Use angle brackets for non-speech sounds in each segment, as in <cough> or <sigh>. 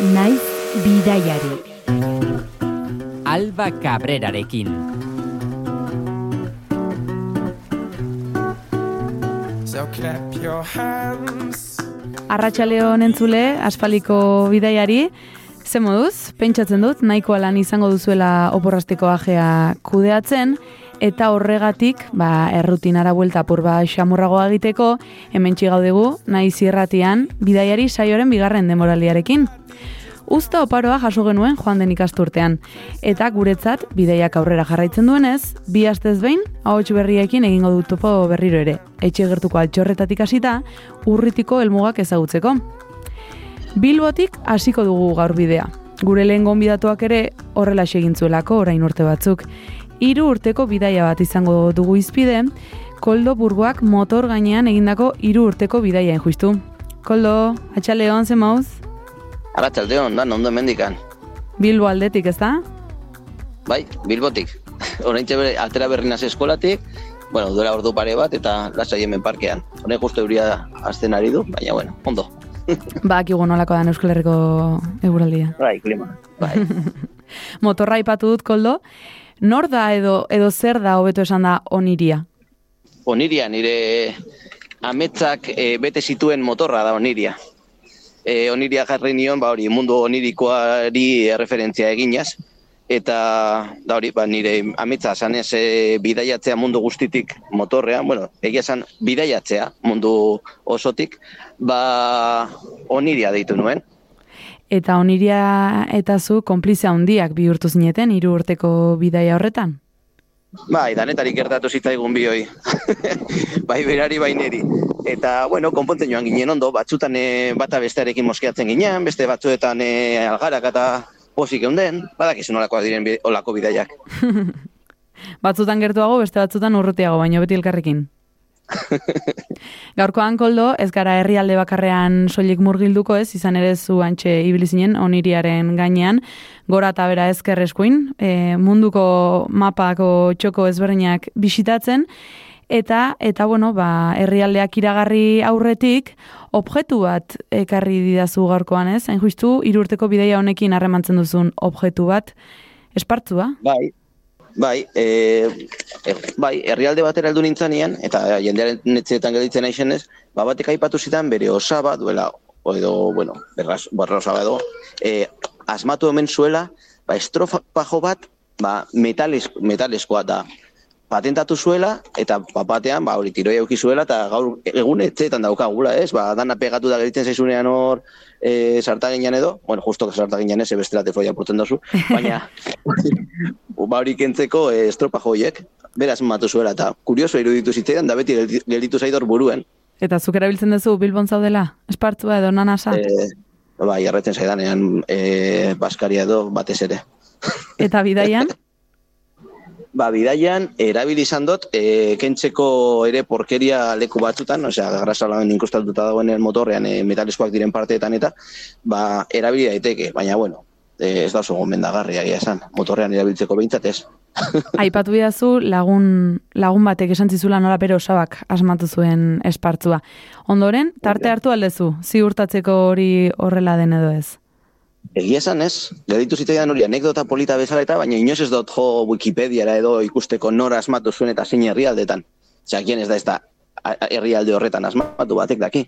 naiz bidaiari. Alba Cabrerarekin. So clap your hands. Arratxaleon entzule, asfaliko bidaiari, ze moduz, pentsatzen dut, nahikoa lan izango duzuela oporrastiko ajea kudeatzen, eta horregatik, ba, errutinara buelta purba xamurragoa egiteko, hemen gaudegu, nahi zirratian, bidaiari saioren bigarren demoraliarekin. Uzta oparoa jaso genuen joan den ikasturtean, eta guretzat bidaiak aurrera jarraitzen duenez, bi astez behin, ahots berriekin egingo dut topo berriro ere, etxe gertuko altxorretatik hasita, urritiko helmugak ezagutzeko. Bilbotik hasiko dugu gaur bidea. Gure lehen gonbidatuak ere horrela segintzuelako orain urte batzuk. Hiru urteko bidaia bat izango dugu izpide, Koldo Burgoak motor gainean egindako hiru urteko bidaia justu. Koldo, atxaleon, ze mauz? Arratxaldeon, da, ondo mendikan. Bilbo aldetik, ez da? Bai, bilbotik. <laughs> Horain bere, atera berri naz eskolatik, bueno, duela ordu pare bat, eta lasai hemen parkean. Honek justu euria azten ari du, baina, bueno, ondo. <laughs> Ba, akigu nolako da Euskal Herriko eguraldia. Bai, klima. Bai. <laughs> Motorra ipatu dut, Koldo. Nor da edo, edo zer da hobeto esan da oniria? Oniria, nire ametzak e, bete zituen motorra da oniria. E, oniria jarri nion, ba hori, mundu onirikoari referentzia eginaz, eta da hori, ba, nire ametza zanez e, bidaiatzea mundu guztitik motorrean, bueno, egia zan bidaiatzea mundu osotik, ba oniria deitu nuen. Eta oniria eta zu konplizia handiak bihurtu zineten hiru urteko bidaia horretan? Bai, danetarik gertatu zitzaigun bioi. <laughs> bai berari, bai neri. Eta, bueno, konpontzen joan ginen ondo, batzutan e, bata bestearekin moskeatzen ginen, beste batzuetan e, algarak eta posik eunden, badakizu nolakoak diren bi- olako bidaiak. <laughs> Batzutan gertuago, beste batzutan urrutiago, baino beti elkarrekin. <laughs> Gaurkoan koldo, ez gara herrialde bakarrean soilik murgilduko ez, izan ere zu antxe ibili zinen oniriaren gainean, gora eta bera ezkerreskuin, e, munduko mapako txoko ezberdinak bisitatzen, eta, eta bueno, ba, herrialdeak iragarri aurretik, objektu bat ekarri didazu gaurkoan ez, hain justu, irurteko bideia honekin harremantzen duzun objektu bat, espartzua, Bai, bai, e, e, bai, herrialde batera heldu nintzanean, eta jendearen netzeetan gelditzen naizenez, ba batek aipatu zidan bere osaba duela, edo, bueno, berraz, barra osaba edo, e, asmatu hemen zuela, ba, estrofajo bat, ba, metales, metaleskoa da, patentatu zuela, eta papatean, ba, hori tiroia euki zuela, eta gaur egun etxeetan daukagula, ez? Ba, dana pegatu da gelditzen zaizunean hor, e, sartaginan edo, bueno, justo sartaginan ez, bestela te foia porten dozu, baina, <laughs> ba, hori kentzeko e, estropa joiek, beraz matu zuela, eta kurioso iruditu zitzaidan, da beti geldi- gelditu zaidor buruen. Eta zuk erabiltzen duzu Bilbon zaudela? Espartzua edo nanasa? E, bai, erretzen zaidanean, e, Baskaria edo batez ere. Eta bidaian? <laughs> Ba, bidaian, erabili izan dut, e, kentzeko ere porkeria leku batzutan, osea, grasalamen inkustatuta dagoen motorrean e, metaleskoak diren parteetan eta, ba, erabili daiteke, baina, bueno, e, ez da oso gomendagarria egia esan, motorrean erabiltzeko behintzat ez. <laughs> Aipatu bidazu lagun, lagun batek esan zizula nola bere osabak asmatu zuen espartzua. Ondoren, tarte hartu aldezu, ziurtatzeko hori horrela den edo ez. Egia esan ez, gelditu zitzaidan hori anekdota polita bezala eta, baina inoz ez dut jo Wikipediara edo ikusteko nora asmatu zuen eta zein herrialdetan. Osea, kien ez da ez da herrialde horretan asmatu batek daki.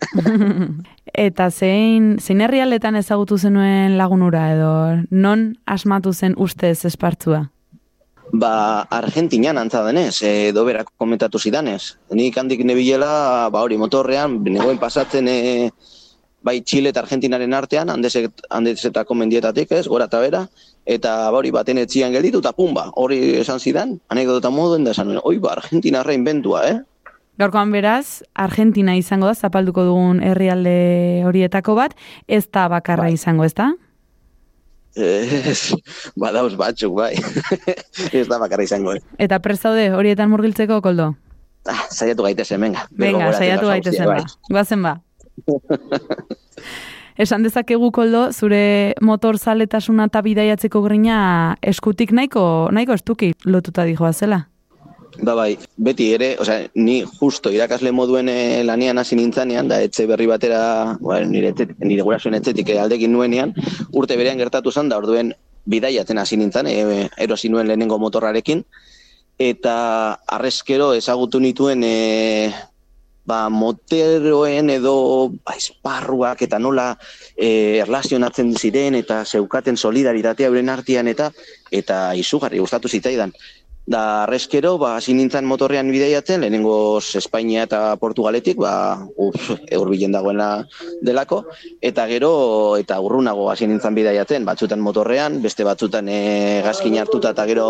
<laughs> Eta zein, zein herrialdetan ezagutu zenuen lagunura edo non asmatu zen ustez espartzua? Ba, Argentinan antza denez, e, doberak komentatu zidanez. Nik handik nebilela, ba hori motorrean, negoen pasatzen e, bai Chile eta Argentinaren artean, handezet, handezetako mendietatik ez, gora eta bera, eta ba hori baten etzian gelditu, eta pumba, hori esan zidan, anekdota moduen da esan, oi ba, Argentinarra inventua, eh? Gaurkoan beraz, Argentina izango da, zapalduko dugun herrialde horietako bat, ez da bakarra izango, ez da? Ez, badauz batzuk, bai. <laughs> ez da bakarra izango, eh? Eta prestaude horietan murgiltzeko, koldo? Ah, saiatu gaitezen, venga. Venga, saiatu gaitezen ba. Guazen ba. Esan dezakegu koldo, zure motor zaletasuna eta bidaiatzeko grina eskutik nahiko, nahiko estuki lotuta dijoa zela. Ba bai, beti ere, osea, ni justo irakasle moduen eh, lanian hasi nintzanean, da etxe berri batera, bueno, nire, etxetik, nire gurasoen etxetik eh, aldekin nuenean, urte berean gertatu zen, da orduen bidaiatzen hasi nintzen, e, erosi nuen lehenengo motorrarekin, eta arrezkero ezagutu nituen e, ba, moteroen edo ba, esparruak eta nola e, erlazionatzen ziren eta zeukaten solidaritatea euren artean eta eta izugarri gustatu zitzaidan. Da arrezkero, ba, hasi nintzen motorrean bideiatzen, lehenengo Espainia eta Portugaletik, ba, uf, eurbilen dagoena delako, eta gero, eta urrunago hasi nintzen bideiatzen, batzutan motorrean, beste batzutan e, gazkin hartuta eta gero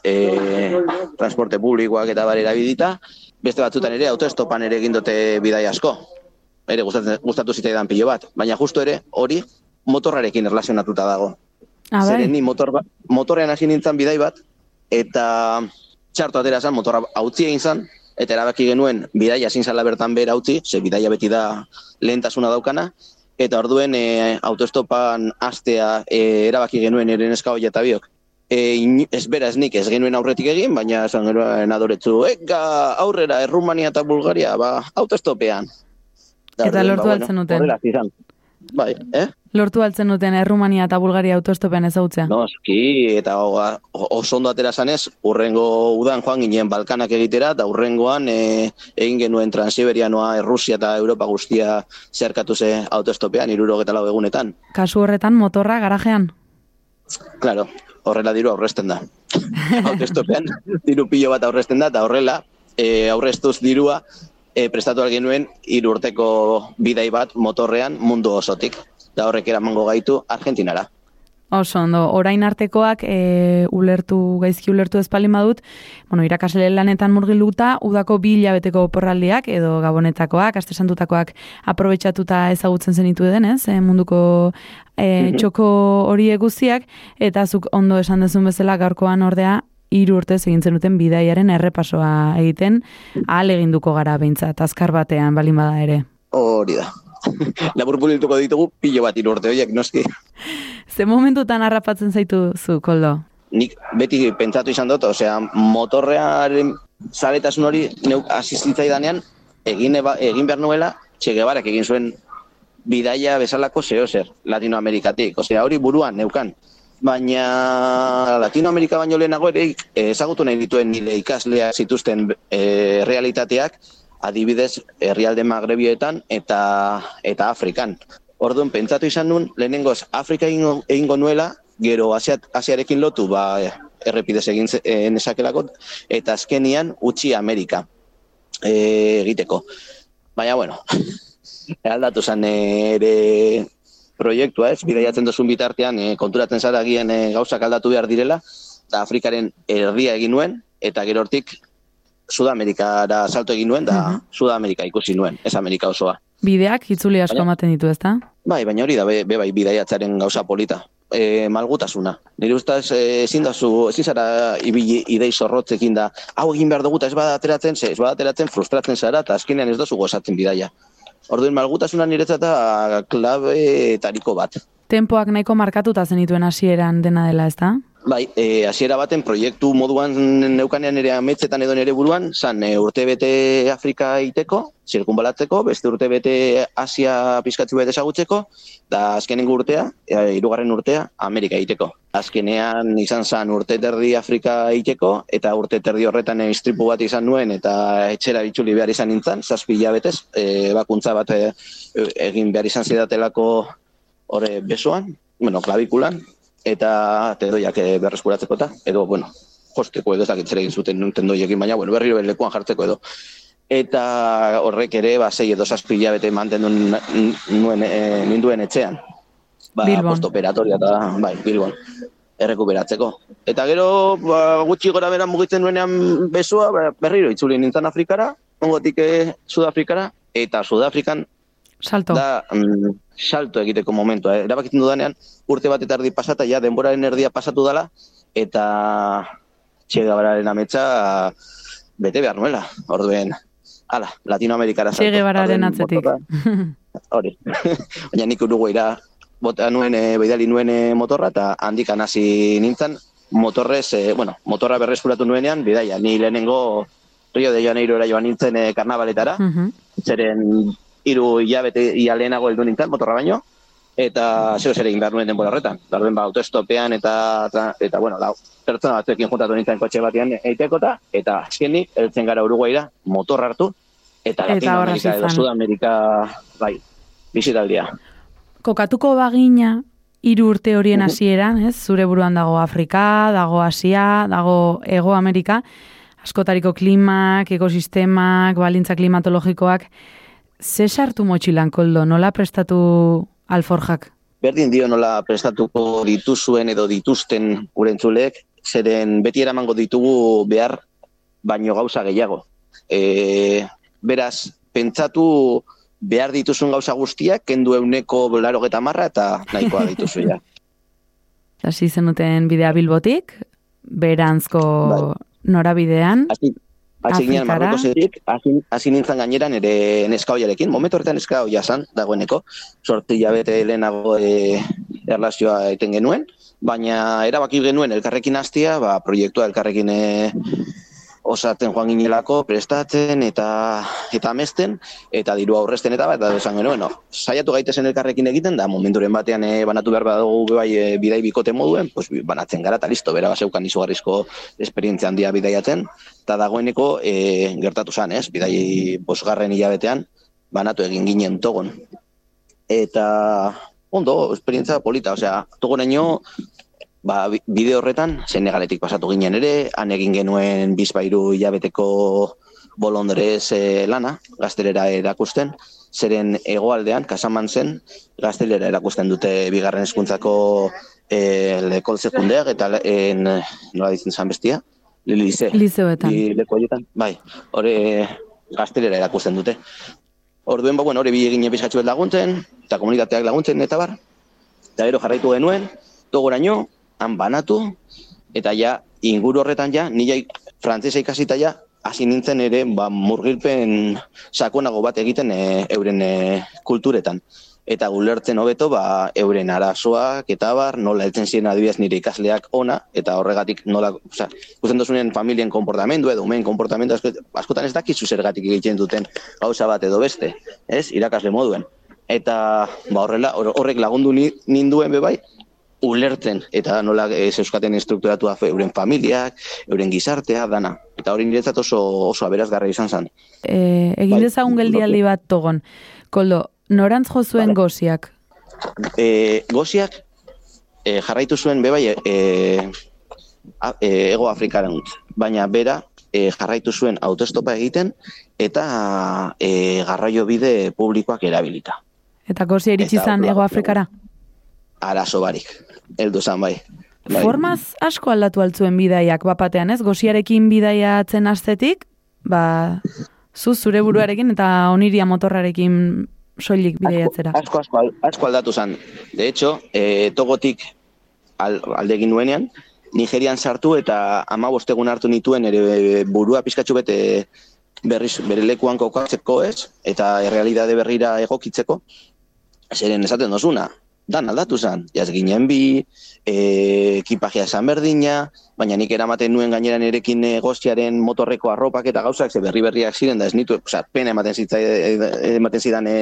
e, transporte publikoak eta barera bidita, beste batzutan ere autoestopan ere egin dute bidai asko. Ere gustatzen, gustatu zitzaidan pilo bat, baina justo ere hori motorrarekin erlazionatuta dago. Ah. Zeren ni motor, ba- motorrean hasi nintzen bidai bat, eta txarto atera zen, motorra hautzi egin zen, eta erabaki genuen bidaia ezin zala bertan behar hautzi, ze bidaia beti da lehentasuna daukana, eta orduen e, autoestopan astea e, erabaki genuen eren eska hoi eta biok. E, in- ez bera ez nik ez genuen aurretik egin, baina esan genuen adoretzu, eka aurrera Errumania eta Bulgaria, ba, autoestopean. Da, Eta orduen, lortu ba, al zenuten? Horrela izan. Bai, eh? Lortu altzen duten Errumania eta Bulgaria autostopen ezagutzea. Noski, eta oso ondo atera zanez, urrengo udan joan ginen Balkanak egitera, eta urrengoan e, egin genuen Transiberianoa, Errusia eta Europa guztia zerkatu ze autoestopean, iruro lau egunetan. Kasu horretan motorra garajean. Claro, horrela diru aurresten da. <laughs> autoestopean diru pilo bat aurresten da, eta horrela e, aurrestuz dirua e, prestatu algin nuen hiru urteko bidai bat motorrean mundu osotik. Da horrek eramango gaitu Argentinara. Oso ondo, orain artekoak e, ulertu, gaizki ulertu ezpalin badut, bueno, irakasle lanetan murgiluta, udako bi hilabeteko oporraldiak edo gabonetakoak, astesantutakoak aprobetxatuta ezagutzen zenitu denez, e, munduko e, txoko hori guztiak, eta zuk ondo esan dezun bezala gaurkoan ordea, hiru urtez egin zenuten bidaiaren errepasoa egiten, ahal eginduko gara behintzat, azkar batean balin bada ere. Hori da. <laughs> Labur bulituko ditugu pilo bat hiru urte horiek, noski. Ze momentutan harrapatzen zaitu zu, Koldo? Nik beti pentsatu izan dut, osea, motorrearen zaretasun hori neuk asistitzaidanean egin, eba, egin behar nuela Che Guevarak egin zuen bidaia bezalako zeo zer, Latinoamerikatik. Osea, hori buruan neukan. Baina Latinoamerika baino lehenago ere eh, ezagutu nahi dituen nire ikasleak zituzten eh, realitateak, adibidez herrialde magrebietan eta eta Afrikan. Orduan pentsatu izan nun, lehenengoz Afrika egingo, egingo nuela, gero Asia, Asiarekin lotu, ba, errepidez egin eh, nezakelako, eta azkenian utzi Amerika eh, egiteko. Baina, bueno, <laughs> aldatu zen ere proiektua ez, bidaiatzen duzun bitartean, e, konturatzen zara agian e, gauzak aldatu behar direla, eta Afrikaren erdia egin nuen, eta gero hortik Sudamerikara salto egin nuen, da Mhm. Sudamerika ikusi nuen, ez Amerika osoa. Bideak itzuli asko ematen ditu, ezta? Bai, baina hori da, be, be bai, bidaiatzaren gauza polita. E, malgutasuna. Nire ustez e, ezin da zu, ezin zara ibili idei zorrotzekin da, hau egin behar dugu eta ez bada ateratzen, ze, ez bada ateratzen frustratzen zara eta azkenean ez dozu gozatzen bidaia. Orduan malgutasuna niretzat da klabe tariko bat. Tempoak nahiko markatuta zenituen hasieran dena dela, ezta? Bai, e, hasiera baten proiektu moduan neukanean ere ametzetan edo nere buruan, zan e, urte bete Afrika iteko, zirkunbalatzeko, beste urte bete Asia pizkatzu bete ezagutzeko, da azkenengo urtea, e, hirugarren urtea, Amerika iteko. Azkenean izan zan urte terdi Afrika iteko, eta urte terdi horretan e, istripu bat izan nuen, eta etxera bitxuli behar izan nintzen, zazpi hilabetez, e, bakuntza bat e, egin behar izan zidatelako horre besoan, bueno, klabikulan, eta tendoiak eh, berreskuratzeko eta, edo, bueno, josteko edo ez dakit zer egin zuten tendoiekin, baina, bueno, berriro lekuan jartzeko edo. Eta horrek ere, ba, sei edo zazpi hilabete mantendu nuen, e, ninduen etxean. Ba, Bilbon. postoperatoria eta, bai, Bilbon, errekuperatzeko. Eta gero, ba, gutxi gora bera mugitzen nuenean besoa, ba, berriro itzuli nintzen Afrikara, ongotik eh, Sudafrikara, eta Sudafrikan Salto. da mm, salto egiteko momentua. Eh? Erabakitzen dudanean, urte bat eta erdi pasata, ja, denboraren erdia pasatu dala, eta txegabararen ametsa bete behar nuela. Orduen, ala, Latinoamerikara Che Guevararen atzetik. <laughs> Hori. <laughs> Baina nik Uruguaira bota nuen, e, beidali nuen e, motorra, eta handik hasi nintzen, motorrez, e, bueno, motorra berreskuratu nuenean, bidaia, ni lehenengo Rio de Janeirora joan nintzen e, karnabaletara, Mhm. zeren hiru hilabete ia lehenago heldu nintzen motorra baino, eta zeo zer egin behar nuen denbora horretan. Berdin ba, autostopean eta, eta, eta bueno, lau, pertsona batzuekin juntatu nintzen kotxe batean eitekota, eta azkenik, heltzen gara Uruguaira, motor hartu, eta Eta Latinoamerika hor hasi edo. Sudamerika, bai, bizitaldia. Kokatuko bagina hiru urte horien hasieran, ez? Zure buruan dago Afrika, dago Asia, dago Hego Amerika, askotariko klimak, ekosistemak, balintza klimatologikoak. Ze sartu motxilan, koldo, nola prestatu alforjak? Berdin dio nola prestatuko dituzuen edo dituzten urentzulek, zeren beti eramango ditugu behar baino gauza gehiago. E, beraz, pentsatu behar dituzun gauza guztiak, kendu euneko laro marra eta nahikoa dituzu ja. <laughs> Hasi zenuten bidea bilbotik, berantzko norabidean, Hasi, Afrikara? Marrukosetik, hasi, hasi nintzen gainera nire neska hoiarekin. Momentu horretan neska hoia zan, dagoeneko. Sorti jabete lehenago e, erlazioa eten genuen, baina erabaki genuen elkarrekin hastia, ba, proiektua elkarrekin e, osatzen joan ginelako, prestatzen eta eta amesten, eta diru aurrezten eta bat, eta esan genuen, no, saiatu gaitezen elkarrekin egiten, da momenturen batean e, banatu behar badugu bai e, bidai bikote moduen, pues, banatzen gara, eta listo, bera baseukan izugarrizko esperientzia handia bidaiatzen, eta dagoeneko e, gertatu zan, ez, bidai bosgarren hilabetean, banatu egin ginen togon. Eta, ondo, esperientzia polita, osea, togoraino, ba, bi- bide horretan, Senegaletik pasatu ginen ere, han egin genuen bizpairu hilabeteko bolondrez e, lana, gaztelera erakusten, zeren hegoaldean, kasaman zen, gaztelera erakusten dute bigarren hezkuntzako e, lekol sekundeak, eta en, nola ditzen zan bestia? Lize. lizeoetan. Horietan, bai, hori gaztelera erakusten dute. Orduen, ba, bueno, hori bi egin laguntzen, eta komunitateak laguntzen, eta bar. Eta gero jarraitu genuen, togoraino, han banatu, eta ja, inguru horretan ja, ni jai frantzesa ikasita ja, hasi nintzen ere, ba, murgilpen sakonago bat egiten e, euren e, kulturetan. Eta gulertzen hobeto, ba, euren arazoak, eta bar, nola heltzen ziren adibidez nire ikasleak ona, eta horregatik nola, osea, ikusten dozunen familien konportamendu edo umen konportamendu asko- askotan ez dakizu zergatik egiten duten gauza bat edo beste, ez? Irakasle moduen. Eta ba horrela hor- horrek lagundu ni, ninduen be bai ulertzen eta nola ez euskaten estrukturatua euren familiak, euren gizartea, dana. Eta hori niretzat oso oso aberazgarria izan zen. E, egin Bai, dezagun geldialdi bat togon. Koldo, norantz jo zuen goziak? E, goziak e, jarraitu zuen be bai e, a- e, ego Afrikarantz, baina bera e, jarraitu zuen autostopa egiten eta e, garraio bide publikoak erabilita. Eta gozia iritsi zan horrela- Ego Afrikara? Arazo barik, heldu zan bai. Bai. Formaz asko aldatu altzuen bidaiak bapatean, ez? Goziarekin bidaiatzen astetik, ba, zu zure buruarekin eta oniria motorrarekin soilik bidaiatzera. Asko, asko, asko aldatu zen. De hecho, e, togotik al, alde egin nuenean, Nigerian sartu eta ama bostegun hartu nituen ere burua pizkatxu bete berriz bere lekuan kokatzeko ez, eta errealidade berrira egokitzeko, zeren esaten dozuna, dan aldatu zen, jaz ginen bi, e, ekipajea esan berdina, baina nik eramaten nuen gainera nerekin negoziaren motorreko arropak eta gauzak, ze berri berriak ziren, da ez nitu, osea, pena ematen zitzai, ematen zidan e,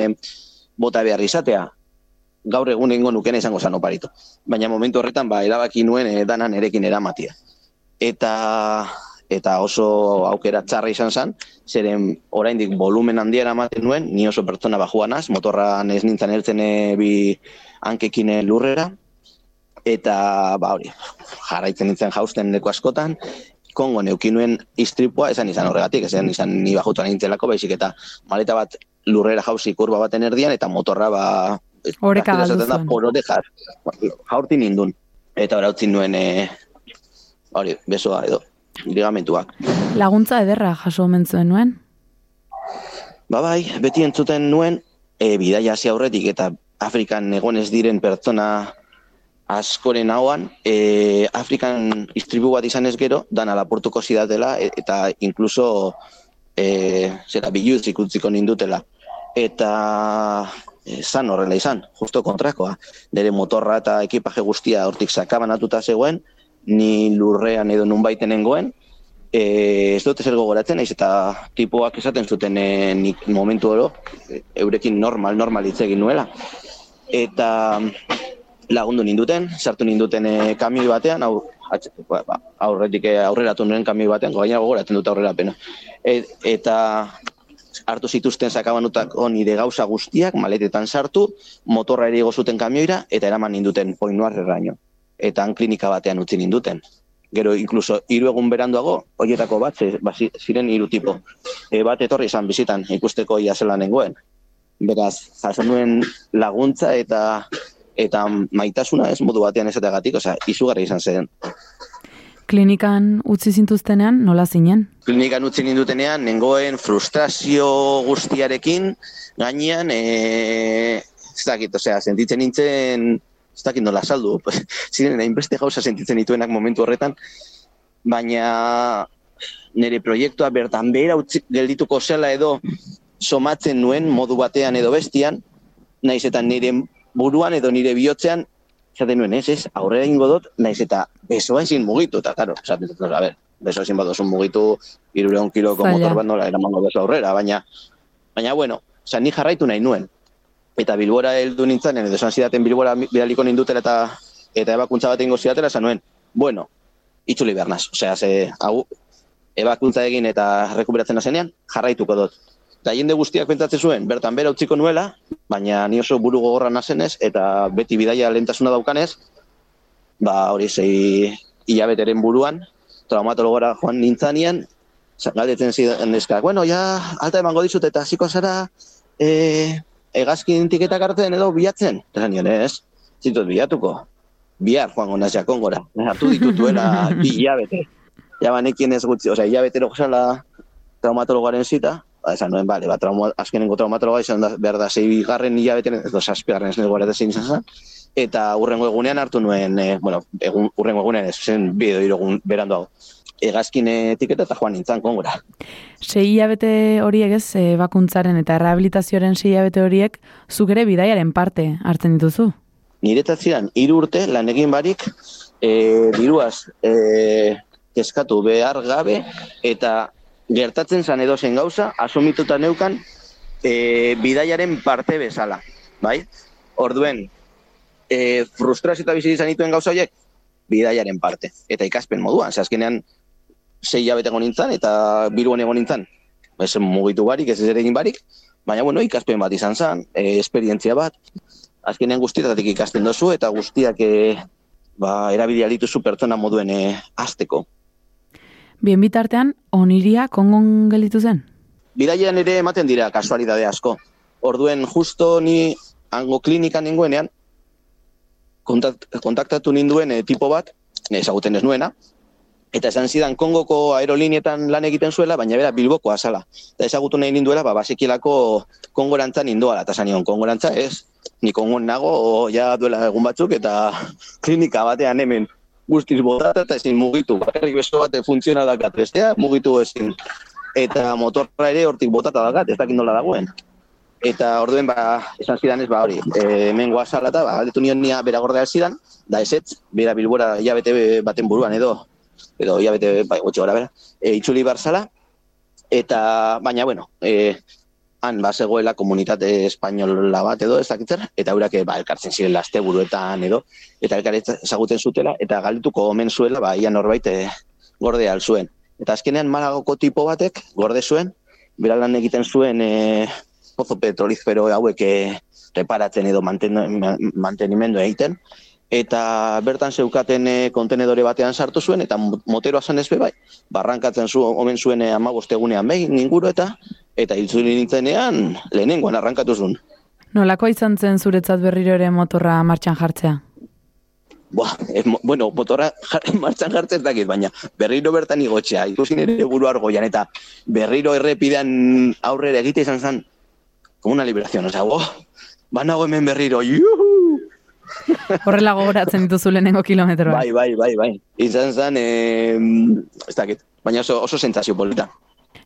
bota behar izatea, gaur egun egingo nukena izango zan oparitu. Baina momentu horretan, ba, erabaki nuen e, danan erekin eramatia. Eta eta oso aukera txarra izan zen, zeren oraindik volumen handia eramaten nuen, ni oso pertsona bajuanaz, motorran ez nintzen ertzen e, bi hankekin lurrera, eta ba hori, jarraitzen nintzen jausten leku askotan, kongo neuki nuen istripua, esan izan horregatik, esan izan ni bajutuan nintzelako, baizik eta maleta bat lurrera jauzi kurba baten erdian, eta motorra ba... Oreka gaztelaniaz galdu esaten da, zuen. Por orejas, jaurti nindun. Eta hori nuen, e, hori, besoa edo, ligamentuak. Laguntza ederra jaso omen zuen nuen? Ba bai, beti entzuten nuen, e, bidaia hasi aurretik eta Afrikan egon ez diren pertsona askoren hauan, e, Afrikan istribu bat izan ez gero, dana lapurtuko zidatela, e- eta inkluso e, zera biluz ikutziko nindutela. Eta e, zan horrela izan, justo kontrakoa. Nire motorra eta ekipaje guztia hortik sakabanatuta zegoen, ni lurrean edo nun baiten nengoen, e, ez dut ezer gogoratzen, naiz eta tipoak esaten zuten e, nik momentu oro, e, eurekin normal, normal hitz egin nuela. Eta lagundu ninduten, sartu ninduten e, kamioi batean, hau, atx, ba, ba, aurretik e, aurreratu nuen kamioi batean, gaina gogoratzen dut aurrera pena. E, eta hartu zituzten sakabanutako nire gauza guztiak, maletetan sartu, motorra ere zuten kamioira, eta eraman ninduten poinuarreraino. Eta han klinika batean utzi ninduten. Gero, inkluso, hiru egun beranduago, horietako bat, ba, zi- ziren hiru tipo. E, bat etorri izan bizitan, ikusteko ia zela nengoen. Beraz, jaso nuen laguntza eta eta maitasuna ez modu batean esategatik, osea, izugarri izan zen. Klinikan utzi zintuztenean, nola zinen? klinikan utzi nindutenean, nengoen frustrazio guztiarekin, gainean, e, ez dakit, osea, sentitzen nintzen, ez dakit nola saldu, <laughs> ziren hainbeste gauza sentitzen dituenak momentu horretan, baina nire proiektua bertan behera utzi geldituko zela edo somatzen nuen modu batean edo bestian, naiz eta nire buruan edo nire bihotzean, esaten nuen, ez, ez, aurrera ingo dut, naiz eta besoa ezin mugitu, eta karo, esaten dut, a ber, beso ezin badozun mugitu, irureun kiloko Zaila. motor bat nola eramango beso aurrera, baina, baina bueno, oza, ni jarraitu nahi nuen. Eta Bilbora heldu nintzanen, edo esan zidaten Bilbora bidaliko nindutela eta eta ebakuntza bat egingo zidatela, esan nuen, bueno, itzuli behar naz. Osea, ze, hau, ebakuntza egin eta rekuperatzen nazenean, jarraituko dut. Eta jende guztiak pentsatzen zuen, bertan bera utziko nuela, baina ni oso buru gogorra nazenez, eta beti bidaia lehentasuna daukanez, ba hori zei hilabeteren buruan, traumatologora joan nintzanean, galdetzen zidan neskak, bueno, ja, alta emango dizut eta hasiko zara, e, egazkin tiketak hartzen edo bilatzen? Eta nion, ez, zintut bilatuko, bihar joango naz jakongora, <laughs> hartu ditutuela bi hilabete. Ja banekien ez gutxi, osea, hilabetero josala traumatologaren zita, esan nuen, bale, ba, trauma, azkenengo traumatologa izan da, behar da, zei garren hilabeten, edo zazpigarren ez negora zein izan zen, eta urrengo egunean hartu nuen, e, bueno, egun, urrengo egunean ez zen bideo irogun beranduago, egazkin etiketa eta joan nintzen kongora. Sei hilabete horiek ez, e, bakuntzaren eta rehabilitazioaren sei hilabete horiek, zuk ere bidaiaren parte hartzen dituzu. Niretzat ziren, hiru urte lan egin barik, e, diruaz e, kezkatu behar gabe, eta gertatzen zan edozen gauza, asumituta neukan e, bidaiaren parte bezala, bai? Orduen, e, frustrazio eta bizi izan dituen gauza horiek, bidaiaren parte. Eta ikaspen moduan, ze azkenean sei hilabete egon nintzen, eta biruan egon nintzen, ez mugitu barik, ez ere egin barik, baina bueno, ikaspen bat izan zen, e, esperientzia bat, azkenean guztietatik ikasten dozu eta guztiak e, ba, erabilia dituzu pertsona moduen e, azteko. Bien bitartean, oniria kongon gelditu zen? Bidaian ere ematen dira kasualidade asko. Orduen justo ni hango klinikan nengoenean, kontakt, kontaktatu ninduen e, tipo bat, ezaguten ez nuena, eta esan zidan Kongoko aerolinietan lan egiten zuela, baina bera Bilboko azala. Eta ezagutu nahi ninduela, ba, basekielako Kongorantza nindoala, eta zanion, Kongorantza ez, ni Kongon nago, o, ja duela egun batzuk, eta <laughs> klinika batean hemen guztiz botata eta ezin mugitu. Bakarrik beso bat funtziona dakat, bestea mugitu ezin. Eta motorra ere hortik botata dakat, ez dakit nola dagoen. Eta orduen ba, esan zidan ez, ba hori, e, hemen guazala eta, ba, galdetu nion nia bera gordea zidan, da ezetz, bera bilbora hilabete baten buruan edo, edo hilabete, bai, gutxi gora bera, e, itzuli barzala, eta, baina, bueno, e, han bazegoela komunitate espainola bat edo ez dakitzer, eta eurak ba, elkartzen ziren asteburuetan edo, eta elkar ezaguten zutela, eta galdutuko omen zuela, ba, ia norbait e, gorde al zuen. Eta azkenean Malagoko tipo batek gorde zuen, bera lan egiten zuen e, pozo petrolizfero hauek reparatzen edo manten, mantenimendu egiten, eta bertan zeukaten e, kontenedore batean sartu zuen, eta mo- moteroa zen ezbe bai, barrankatzen zu, omen zuen e, amagostegunean behin inguru eta eta itzuli nintzenean lehenengoan arrankatu zuen. Nolako izan zen zuretzat berriro ere motorra martxan jartzea? Buah, eh, mo- bueno, motorra jar, <laughs> martxan jartzen dakit, baina berriro bertan igotxea, ikusi nire buru argoian, eta berriro errepidean aurrera egite izan zen, como una liberación, o sea, oh, banago hemen berriro, juhu! Horrela gogoratzen dituzu lehenengo kilometroa. Bai, bai, bai, bai. Izan zen, eh, ez dakit, baina oso, oso sentsazio polita.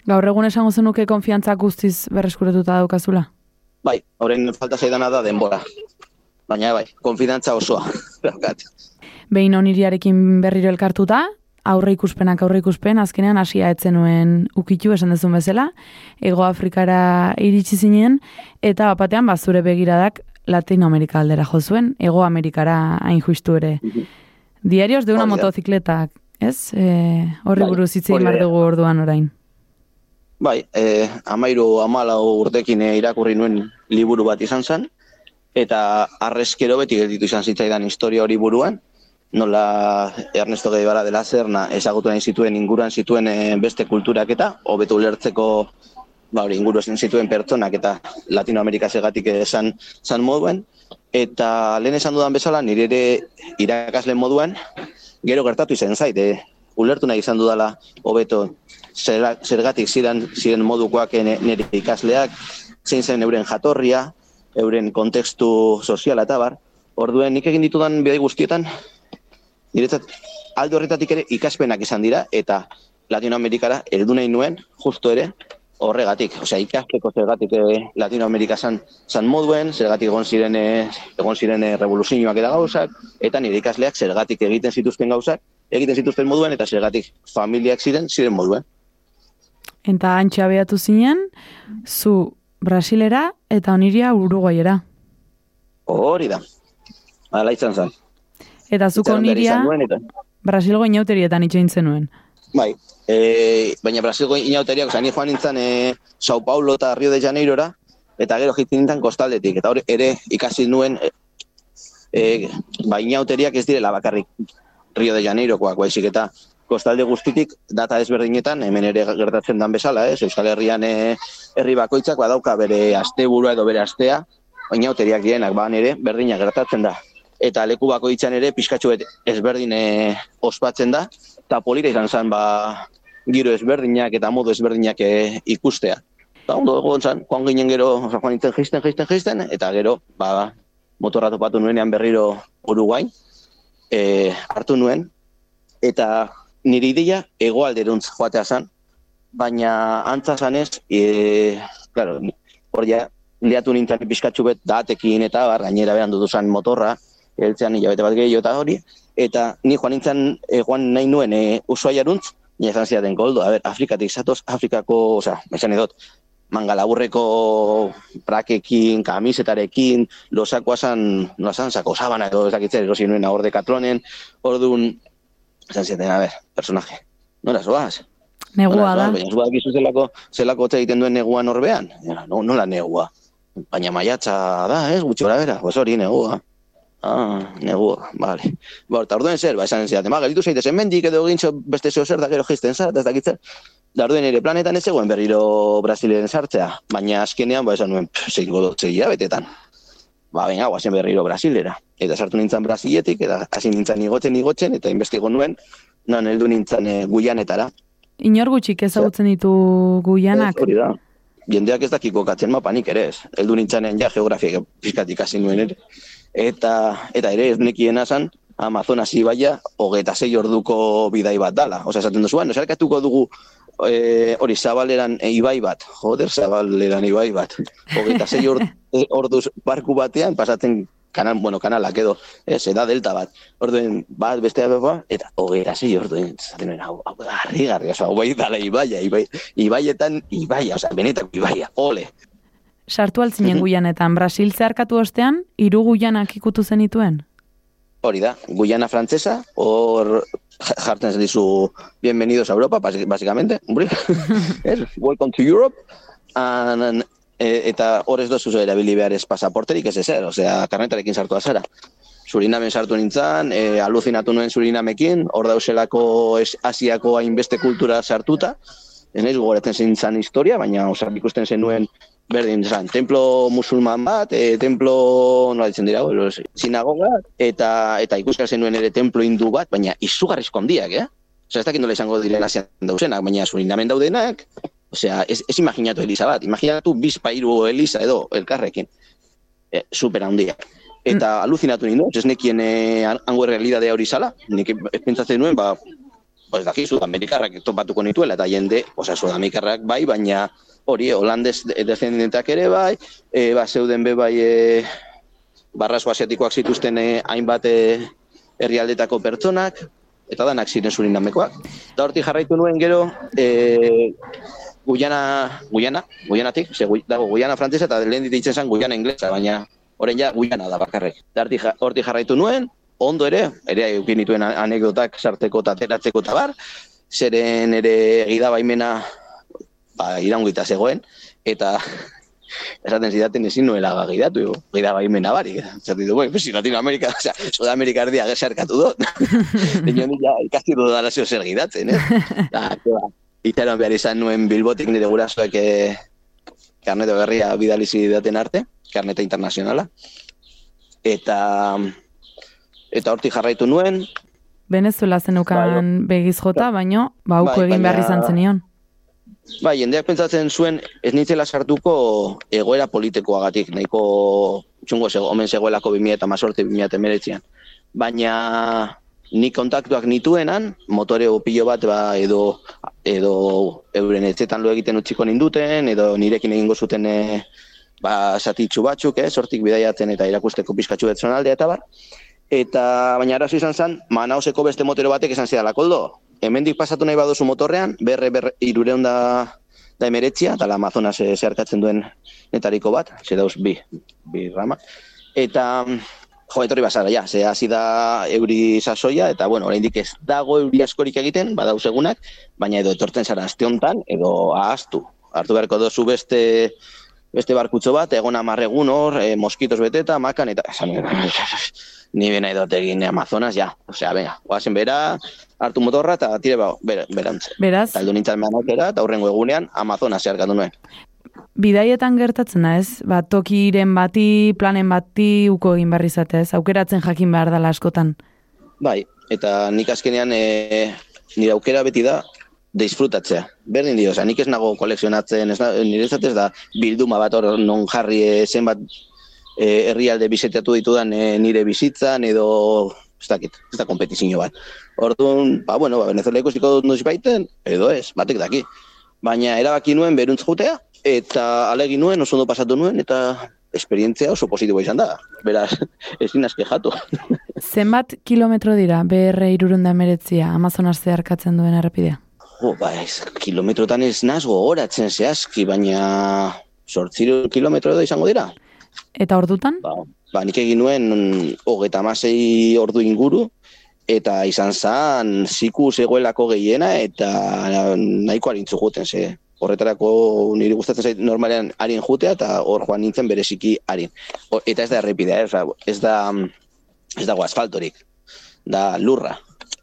Gaur egun esango zenuke konfiantza guztiz berreskuratuta daukazula. Bai, horren falta zaidana da denbora. Baina bai, konfidantza osoa. <laughs> daukat. behin oniriarekin berriro elkartuta, aurre ikuspenak aurre ikuspen, azkenean hasia etzen nuen ukitu esan dezun bezala, Ego Afrikara iritsi zinen, eta bapatean ba, zure begiradak Latinoamerika aldera jo zuen, Ego Amerikara hain justu ere. Diarios de una motocicleta, ez? E, horri Bai, buruz hitz egin hori behar da. dugu orduan orain. Bai, eh, amairu amalau urtekin eh, irakurri nuen liburu bat izan zen, eta arrezkero beti gelditu izan zitzaidan historia hori buruan, nola Ernesto Guevara de la Serna ezagutu nahi zituen inguruan zituen beste kulturak eta hobeto ulertzeko ba hori inguru esan zituen pertsonak eta Latinoamerika segatik esan zan moduen eta lehen esan dudan bezala nire ere irakasle moduan gero gertatu izan zait eh, ulertu nahi izan dudala hobeto zergatik ziren ziren modukoak nire ikasleak zein zen euren jatorria euren kontekstu soziala eta bar orduen nik egin ditudan bidai guztietan niretzat alde horretatik ere ikaspenak izan dira eta Latinoamerikara heldu nahi nuen justo ere horregatik, osea ikasteko zergatik eh, Latinoamerika san, san moduen, zergatik egon ziren eh, egon ziren eh, revoluzioak eta gauzak eta nire ikasleak zergatik egiten zituzten gauzak, egiten zituzten moduen eta zergatik familiak ziren ziren moduen. Eta antxe abiatu zinen, zu Brasilera eta oniria Uruguaiera. Hori da. Hala izan zen. Eta zuko oniria Brasilgo inauterietan itxoin zenuen. Bai, e, baina Brasilgo inauteriak, osea, ni joan nintzen e, Sao Paulo eta Rio de Janeirora, eta gero jitzen nintzen kostaldetik, eta hori ere ikasi nuen, e, e, ba, inauteriak ez direla bakarrik Rio de Janeirokoak, baizik eta kostalde guztitik data ezberdinetan, hemen ere gertatzen dan bezala, ez? Euskal Herrian e, herri bakoitzak badauka bere asteburua edo bere astea, inauteriak direnak, ba, ere berdina gertatzen da. Eta leku bakoitzan ere pixkatxo bet ezberdin e, ospatzen da, eta polita izan zen, ba, giro ezberdinak eta modu ezberdinak e, ikustea. Eta ondo egon zen, joan ginen gero, oza, joan nintzen jisten, jisten, jisten, eta gero, ba, motorra topatu nuenean berriro Uruguain, e, hartu nuen, eta nire ideia egoalderuntz joatea zen, baina antza zanez, e, claro, hor ja, liatu nintzen pixkatxu bet datekin eta bar, gainera behan duduzan motorra, heltzean hilabete bat gehiago eta hori, eta ni joan nintzen, e, joan nahi nuen e, usuaiaruntz, nire esan zidaten koldo, a ber, Afrikatik zatoz, Afrikako, osea, esan edot, manga laburreko prakekin, kamisetarekin, losakoa zan, nola sako sabana edo ez dakitzer, erosi nuen hor dekatlonen, orduan, esan zidaten, a ber, personaje, nola zoaz? Negua da. Baina zuak gizu zelako, zelako egiten duen negua norbean? Ja, no, nola negua? Baina maiatza da, ez, gutxi bera, pues hori negua. Ah, negua, vale. Ba, eta orduen zer, ba, esan zidaten, ba, gelitu zaitez hemendik edo gintxo beste zeo zer da gero jisten zara, ez dakitzer. Da orduen ere planetan ez zegoen berriro Brasilen sartzea, baina azkenean, ba, esan nuen, zeiko dut zeia betetan. Ba, baina, guazen berriro Brasilera. Eta sartu nintzen Brasiletik, eta hasi nintzen igotzen igotzen, eta investigo nuen, non heldu nintzen e, Guianetara. Inor gutxik ezagutzen ditu guianak. Ez, Hori da. Jendeak ez dakiko katzen mapanik ere ez. Heldu nintzanen ja geografia pizkat ikasi nuen ere. Eta, eta ere ez nekiena zan, Amazonas ibaia hogeita sei orduko bidai bat dala. Osa, esaten duzu, bueno, zerkatuko dugu e, hori zabaleran e, ibai bat. Joder, zabaleran ibai bat. Hogeita sei or, <laughs> e, orduz barku batean, pasatzen kanal, bueno, kanalak edo, ez, eda delta bat. Orduen, bat, bestea beba, eta hogeita sei orduen, zaten hau, hau, garri, garri, oza, hau bai dala ibaia, ibai, ibaietan ibaia, oza, benetako ibaia, ole. Sartu altzinen Mhm. guianetan, Brasil zeharkatu ostean, hiru guianak ikutu zenituen. Hori da, Guyana frantzesa, hor ja- jartzen dizu bienvenidos a Europa, básicamente, hombre, <laughs> es, welcome to Europe, and, e, eta hor ez dozu erabili behar ez pasaporterik ez ezer, osea, karnetarekin sartua zara. Surinamen sartu nintzen, e, aluzinatu nuen Surinamekin, hor dauselako es, Asiako hainbeste kultura sartuta, enez gogoratzen zintzen historia, baina osea, ikusten zenuen berdin zan, templo musulman bat, e, templo, nola ditzen dira, bueno, sinagoga, eta eta ikuskar zenuen ere templo hindu bat, baina izugarrizko handiak, eh? Osea, ez dakit nola izango diren asian dauzenak, baina surinamen daudenak, osea, ez, ez imaginatu Elisa bat, imaginatu bizpairu Elisa edo elkarrekin, e, super handiak. Eta aluzinatu ninduen, ez nekien e, hango realidadea hori zala, nik pentsatzen nuen, ba, ez dakizu, Amerikarrak topatuko nituela, eta jende, osea, Sudamerikarrak bai, baina hori, holandez de- descendentak ere bai, e, ba, zeuden be bai, e, barrazo asiatikoak zituzten e, hainbat e, herrialdetako pertsonak, eta danak ziren surinamekoak. Eta hortik jarraitu nuen gero, e, Guyana, Guyana, Guyanatik, ze, Gui- dago Guyana frantzesa eta lehen ditzen zen Guyana inglesa, baina orain ja Guyana da bakarrik. Ja- hortik jarraitu nuen, ondo ere, ere dituen anekdotak sarteko eta ateratzeko eta bar, zeren ere gida baimena ba, iraungita zegoen, eta <laughs> esaten zidaten ezin nuela gidatu, gida baimena barik. Zaten du, pues, Latinoamerika, <laughs> o sea, Sudamerica erdia gesarkatu dut. <laughs> Dinon ja, ikasti dut dara zeo zer gidatzen, eh? Da, ke ba, itxaron behar izan nuen bilbotik nire gurasoek eh, karneto berria bidali zidaten arte, karneta internazionala. Eta eta hortik jarraitu nuen, Venezuela zenukan begiz jota, baino, ba, Bai, egin behar baina- izan zenion. Bai, jendeak pentsatzen zuen ez nintzela sartuko egoera politikoagatik, nahiko txungo zego, omen zegoelako 2000 eta mazorte 2000 Baina ni kontaktuak nituenan, motore pilo bat ba, edo, edo euren etxetan lo egiten utziko ninduten, edo nirekin egingo zuten e, ba, satitxu batzuk, eh, sortik bidaiatzen eta irakusteko pizkatxu betzonaldea eta bar. Eta baina arazo izan zen, manaoseko beste motero batek esan zidala, koldo, hemendik pasatu nahi baduzu motorrean, berre, berre, irureun da, da emeretzia, eta la Amazonas eh, zeharkatzen duen netariko bat, ze dauz bi, bi rama. Eta, jo, etorri bazara, ja, ze hasi da euri sasoia, eta, bueno, oraindik ez dago euri askorik egiten, badauz egunak, baina edo etortzen zara aste honetan, edo ahaztu. Hartu beharko dozu beste beste barkutxo bat, egon amarregun hor, eh, moskitos beteta, makan, eta ni bena edot egin Amazonas, ja. Osea, venga, guazen bera, hartu motorra, eta tire ba, bera, berantz. Beraz, Eta heldu nintzen manakera, eta hurrengo egunean Amazonas zeharkatu nuen. bidaietan gertatzen da ez? Ba, tokiren bati, planen bati, uko egin behar izatez, aukeratzen jakin behar dela askotan. Bai, eta nik azkenean e, nire aukera beti da disfrutatzea. Berdin dio, osea, nik ez nago kolekzionatzen, ez na, nire ez da bilduma bat hor non jarri e, zenbat e, herrialde bizitatu ditudan e, nire bizitzan edo ez dakit, ez da kompetizio bat. Orduan, ba, bueno, ba, Venezuela ikusiko dut noiz baiten, edo ez, batek daki. Baina erabaki nuen beruntz jutea, eta alegin nuen, oso ondo pasatu nuen, eta esperientzia oso positiboa izan da. Beraz, <laughs> ezin aske jatu. <laughs> Zenbat kilometro dira BR irurunda emeretzia Amazonas zeharkatzen duen errepidea? Jo, ba, ez, kilometrotan ez naz gogoratzen zehazki, baina sortziru kilometro edo izango dira. Eta ordutan? Ba, ba nik egin nuen hogeta amasei ordu inguru, eta izan zan ziku zegoelako gehiena, eta nahiko harintzu juten, ze horretarako niri gustatzen zait normalean harin jutea, eta hor joan nintzen bereziki harin. O, eta ez da errepidea, eh, osea, ez da, ez dago asfaltorik, da lurra.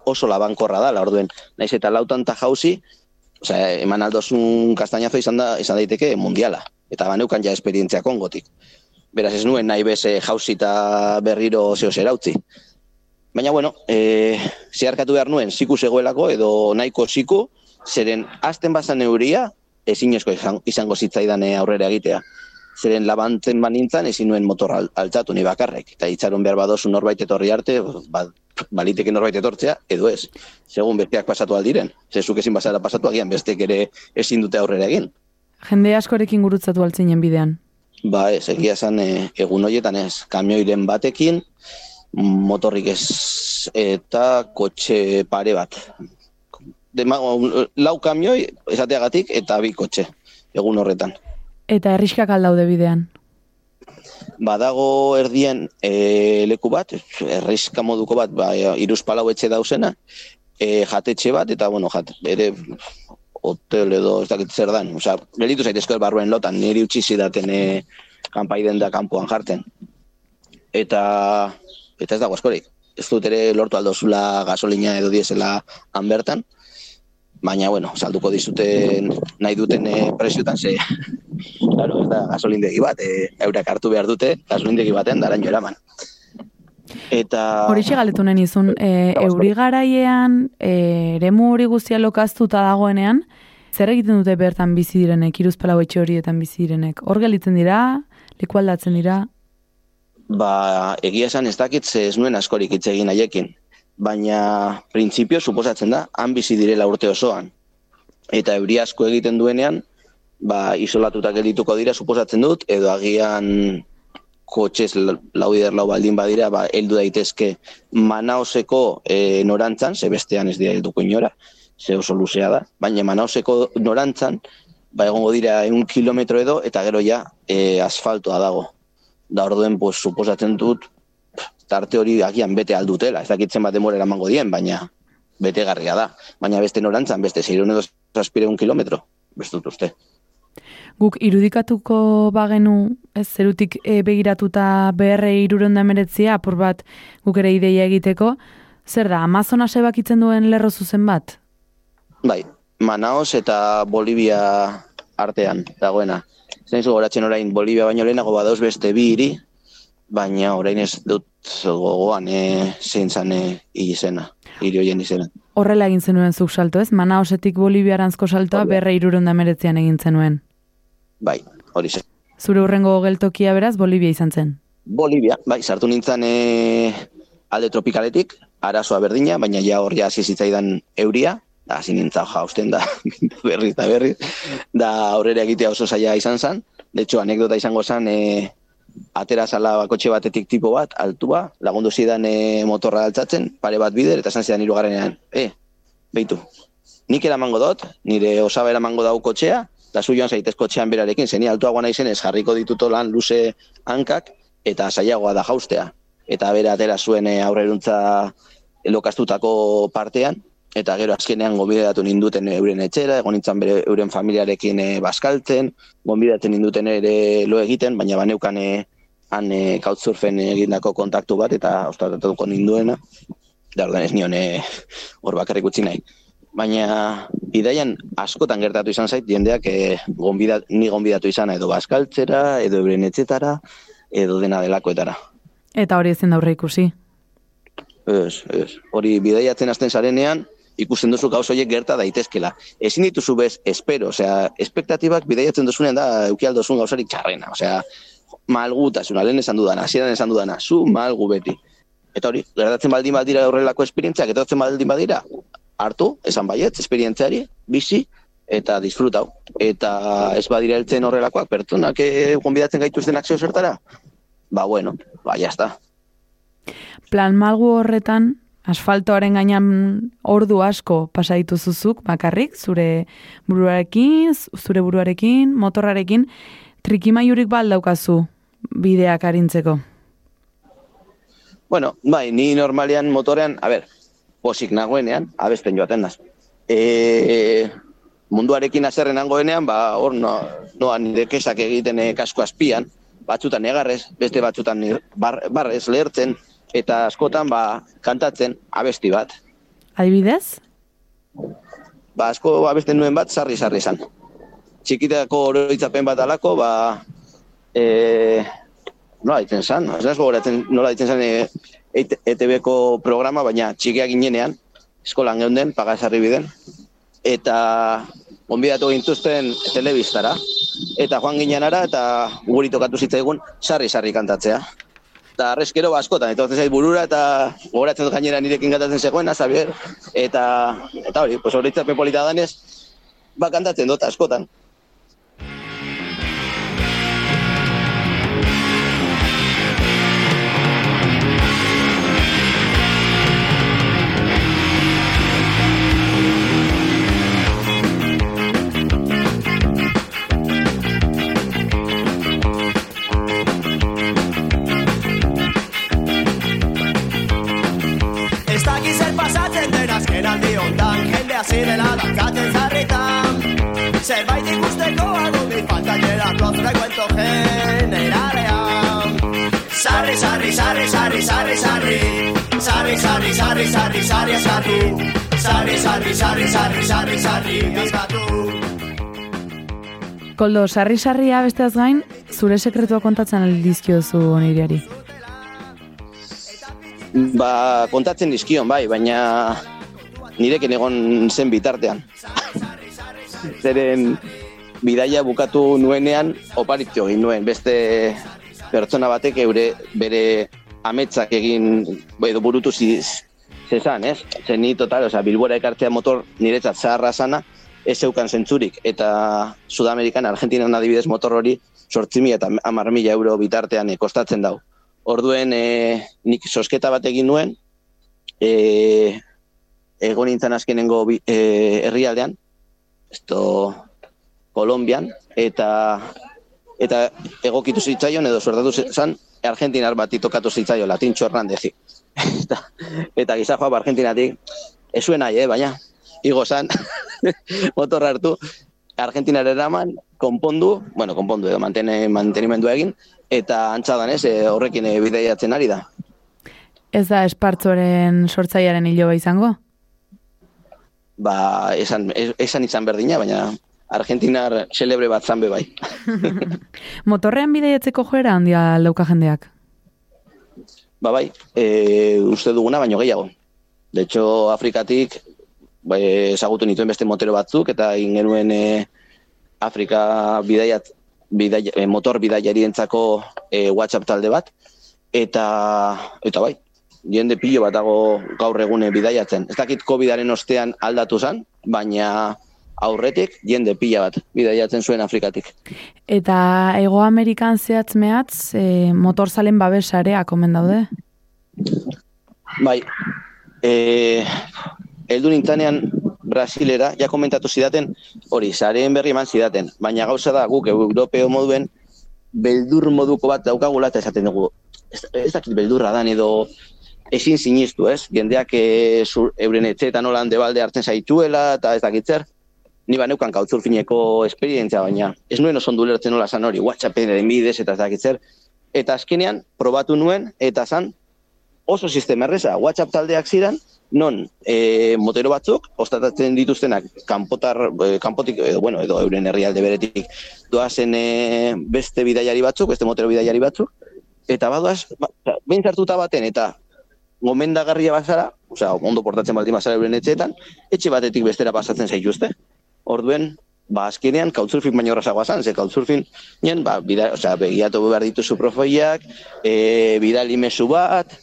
Oso labankorra da, la orduen, naiz eta lautan ta jauzi, osea, eman aldozun kastainazo izan da izan daiteke mundiala. Eta baneukan ja esperientzia kongotik. Beraz ez nuen nahi beze jauzi berriro zeo zerautzi. Baina, bueno, e, zeharkatu behar nuen ziku zegoelako edo nahiko ziku, zeren azten bazan euria, ezinezko izan- izango zitzaidan eh, aurrera egitea. Zeren labantzen banintzan ezin nuen motor al- altzatu ni bakarrek. Eta itxaron behar badozu norbait etorri arte, ba, baliteke norbait etortzea, edo ez. Segun besteak pasatu aldiren. Zezuk ezin bazara pasatu agian bestek ere ezin dute aurrera egin. Jende askorekin gurutzatu altzinen bidean. Ba ez, egia esan e, egun horietan ez, kamioiren batekin, motorrik ez eta kotxe pare bat. Dema, lau kamioi esateagatik eta bi kotxe egun horretan. Eta herriskak aldaude bidean. Badago erdien e, leku bat, erreizka moduko bat, ba, iruz palau etxe dauzena, e, jatetxe bat, eta, bueno, jat, ere hotel edo ez dakit zer dan. Osea, gelitu zaitezko barruen lotan, niri utzi zidaten e, kanpaiden da kanpoan jarten. Eta, eta ez dago askorik. Ez dut ere lortu aldozula gasolina edo diesela han bertan, baina, bueno, salduko dizuten nahi duten e, presiotan, ze, <laughs> claro, ez da gasolindegi bat, e, eurak hartu behar dute gasolindegi baten daraino eraman. Eta... Horixe galetu nahi nizun, e, euri garaiean, e, eremu hori guztia lokaztuta dagoenean, zer egiten dute bertan bizi direnek, iruzpalau etxe horietan bizi direnek? Hor gelitzen dira, leku aldatzen dira, Ba, egia esan ez dakit ze ez nuen askorik hitz egin haiekin. Baina, printzipio, suposatzen da, han bizi direla urte osoan. Eta euri asko egiten duenean, ba, isolatuta geldituko dira, suposatzen dut, edo agian kotxez la- lau lau baldin badira, ba, heldu daitezke Manaoseko e, norantzan, ze bestean ez dira helduko inora, ze oso luzea da, baina Manaoseko norantzan, ba, egongo dira un kilometro edo, eta gero ja e, asfaltoa dago. Da orduen, pues, suposatzen dut, tarte hori agian bete aldutela, ez dakitzen bat demora eramango dien, baina betegarria da. Baina beste norantzan, beste 600 edo zazpireun kilometro, bestut uste. Guk irudikatuko bagenu, ez zerutik e, begiratuta BR iruronda emeretzia, apur bat guk ere ideia egiteko, zer da, Amazona sebakitzen duen lerro zuzen bat? Bai, Manaos eta Bolivia artean dagoena. Ez naiz gogoratzen orain Bolivia baino lehenago badauz beste bi hiri, baina orain ez dut gogoan e, zein zan e, izena, hiri hoien izena. Horrela egin zenuen zuk salto, ez? Manaosetik Boliviaranzko saltoa Hori da. BR iruronda emeretzian egin zenuen. Bai, hori zen. Zure hurrengo geltokia beraz Bolivia izan zen. Bolivia, bai, sartu nintzen e, alde tropikaletik, arazoa berdina, baina ja hor ja hasi zitzaidan euria, da hasi nintzen jausten da <laughs> berriz eta berriz, da aurrera egitea oso zaila izan zen, de hecho, anekdota izango zen, e, atera zala bakotxe batetik tipo bat, altua, lagundu zidan e, motorra altzatzen, pare bat bider, eta esan zidan hirugarrenean, e, beitu, nik eramango dut, nire osaba eramango dau kotxea, eta zu joan zaitez kotxean berarekin, zeni altuagoa naizenez jarriko dituto lan luze hankak, eta saiagoa da jaustea. Eta bera atera zuen e, aurreruntza lokastutako partean, eta gero azkenean gonbidatu ninduten euren etxera, egon nintzen bere, euren familiarekin e, baskaltzen, gonbidatzen ninduten ere lo egiten, baina baneukan e, han e, couchsurfen egindako kontaktu bat, eta ostatatuko ninduena, da ordan ez nion e, hor bakarrik utzi nahi. Baina bidaian askotan gertatu izan zait, jendeak e, gonbidat, ni gonbidatu izana edo baskaltzera, edo euren etxetara, edo dena delakoetara. Eta hori ezin da aurre ikusi. Ez, ez. Hori bidaiatzen hasten zarenean, ikusten duzu gauz horiek gerta daitezkela. Ezin dituzu bez, espero, osea, espektatibak bidaiatzen duzunean da eukialdozun gauzarik txarrena, osea, malgutasuna, lehen esan dudana, hasieran esan dudana, zu malgu beti. Eta hori, gertatzen baldin badira horrelako esperientziak, eta baldin badira, hartu, esan baiet, esperientziari, bizi, eta disfrutau. Eta ez badira heltzen horrelakoak, pertsonak eh, gonbidatzen gaituzten akzio zertara, ba bueno, ba jazta. Plan malgu horretan, asfaltoaren gainean ordu asko pasaitu zuzuk, bakarrik, zure buruarekin, zure buruarekin, motorrarekin, trikimaiurik bal daukazu bideak arintzeko. Bueno, bai, ni normalean motorean, a ber, posik nagoenean, abesten joaten naz. E, munduarekin azerren nagoenean, ba, hor no, noa nire kesak egiten e, kasko azpian, batzutan egarrez, beste batzutan bar, barrez lehertzen, eta askotan ba, kantatzen abesti bat. Adibidez? Ba, asko abesten nuen bat, sarri-sarri zan. Txikitako oroitzapen bat alako, ba, e, nola ditzen zan? Ez gogoratzen nola ditzen zan e, ETB-ko programa, baina txikia ginenean, eskolan geunden, pagasarri biden, eta onbidatu gintuzten telebistara, eta joan ginen ara, eta guri tokatu zitzaigun, sarri-sarri kantatzea. Eta arrezkero askotan, eta zait burura, eta gogoratzen dut gainera nirekin kantatzen zegoena, Xavier, eta, eta hori, pues horitzapen polita danez, ba kantatzen dut askotan. Jendea zirela dantzatzen zarritan Zerbait ikusteko aldundi falta jera Los frecuento generalean Sarri, sarri, sarri, sarri, sarri, sarri Sarri, sarri, sarri, sarri, sarri, eskatu Sarri, sarri, sarri, sarri, sarri, sarri, eskatu Koldo, sarri-sarria besteaz gain, zure sekretua kontatzen aldizkiozu oniriari. Ba, kontatzen dizkion, bai, baina nirekin egon zen bitartean. Zeren bidaia bukatu nuenean oparitxo egin nuen, beste pertsona batek eure bere ametsak egin, edo burutu ziz, zezan, ez? Zen ni total, osea, bilbora ekartzea motor niretzat zaharra sana, ez zeukan zentzurik, eta Sudamerikan, Argentinan adibidez motor hori sortzi mila eta hamar mila euro bitartean e, kostatzen dau. Orduen e, nik sosketa bat egin nuen, e, egon nintzen azkenengo bi- e, herrialdean, esto Kolombian, eta eta egokitu zitzaion edo suertatu zan Argentinar bati tokatu zitzaio Latintxo Hernandezi. <laughs> eta, eta giza joa Argentinatik, ez zuen nahi, eh, baina, igo zan, <laughs> motorra hartu, Argentinar eraman, konpondu, bueno, konpondu edo mantene, mantenimendu egin, eta antzadan ez, eh, horrekin eh, bideiatzen ari da. Ez da espartzoren sortzaiaren hiloba izango? Ba, esan, es- esan izan berdina, baina Argentinar celebre bat zanbe bai. <laughs> Motorrean bidaiatzeko joera handia dauka jendeak. Ba bai, e, uste duguna baino gehiago. De hecho, Afrikatik ba, ezagutu nituen beste motero batzuk eta egin genuen e, Afrika bidaiat, bidaia, e, motor bidaiarientzako e, WhatsApp talde bat eta eta bai, jende pilo bat dago gaur egune bidaiatzen. Ez dakit Covidaren ostean aldatu zen, baina aurretik jende pila bat bidaiatzen zuen Afrikatik. Eta Ego Amerikan zehatz mehatz, e, motorzalen babesareak omen daude. Bai, e, eldu nintzanean Brasilera, ja komentatu zidaten, hori, sareen berri eman zidaten, baina gauza da guk europeo moduen beldur moduko bat daukagula eta esaten dugu, ez, ez dakit beldurra dan edo ezin sinistu, ez? Jendeak e, zur, euren etxeetan nola hande balde hartzen zaituela eta ez dakit zer, ni baneukan kautzurfineko esperientzia, baina ez nuen oso ondo ulertzen nola zan hori, WhatsAppen bidez eta ez dakit zer, eta azkenean probatu nuen eta zan oso sistema erreza, WhatsApp taldeak ziren, non e, motero batzuk, ostatatzen dituztenak kanpotar, e, kanpotik, edo, bueno, edo euren herrialde beretik, doazen e, beste bidaiari batzuk, beste motero bidaiari batzuk, eta badoaz, ba, behin baten, eta gomendagarria bazara, osea, ondo portatzen baldin bazara euren etxeetan, etxe batetik bestera pasatzen zaituzte. Orduen, ba, azkenean, couchsurfing baino horrazagoa zan, ze couchsurfing, nien, ba, bida, osea, begiatu behar dituzu profoiak, e, bidali mezu bat,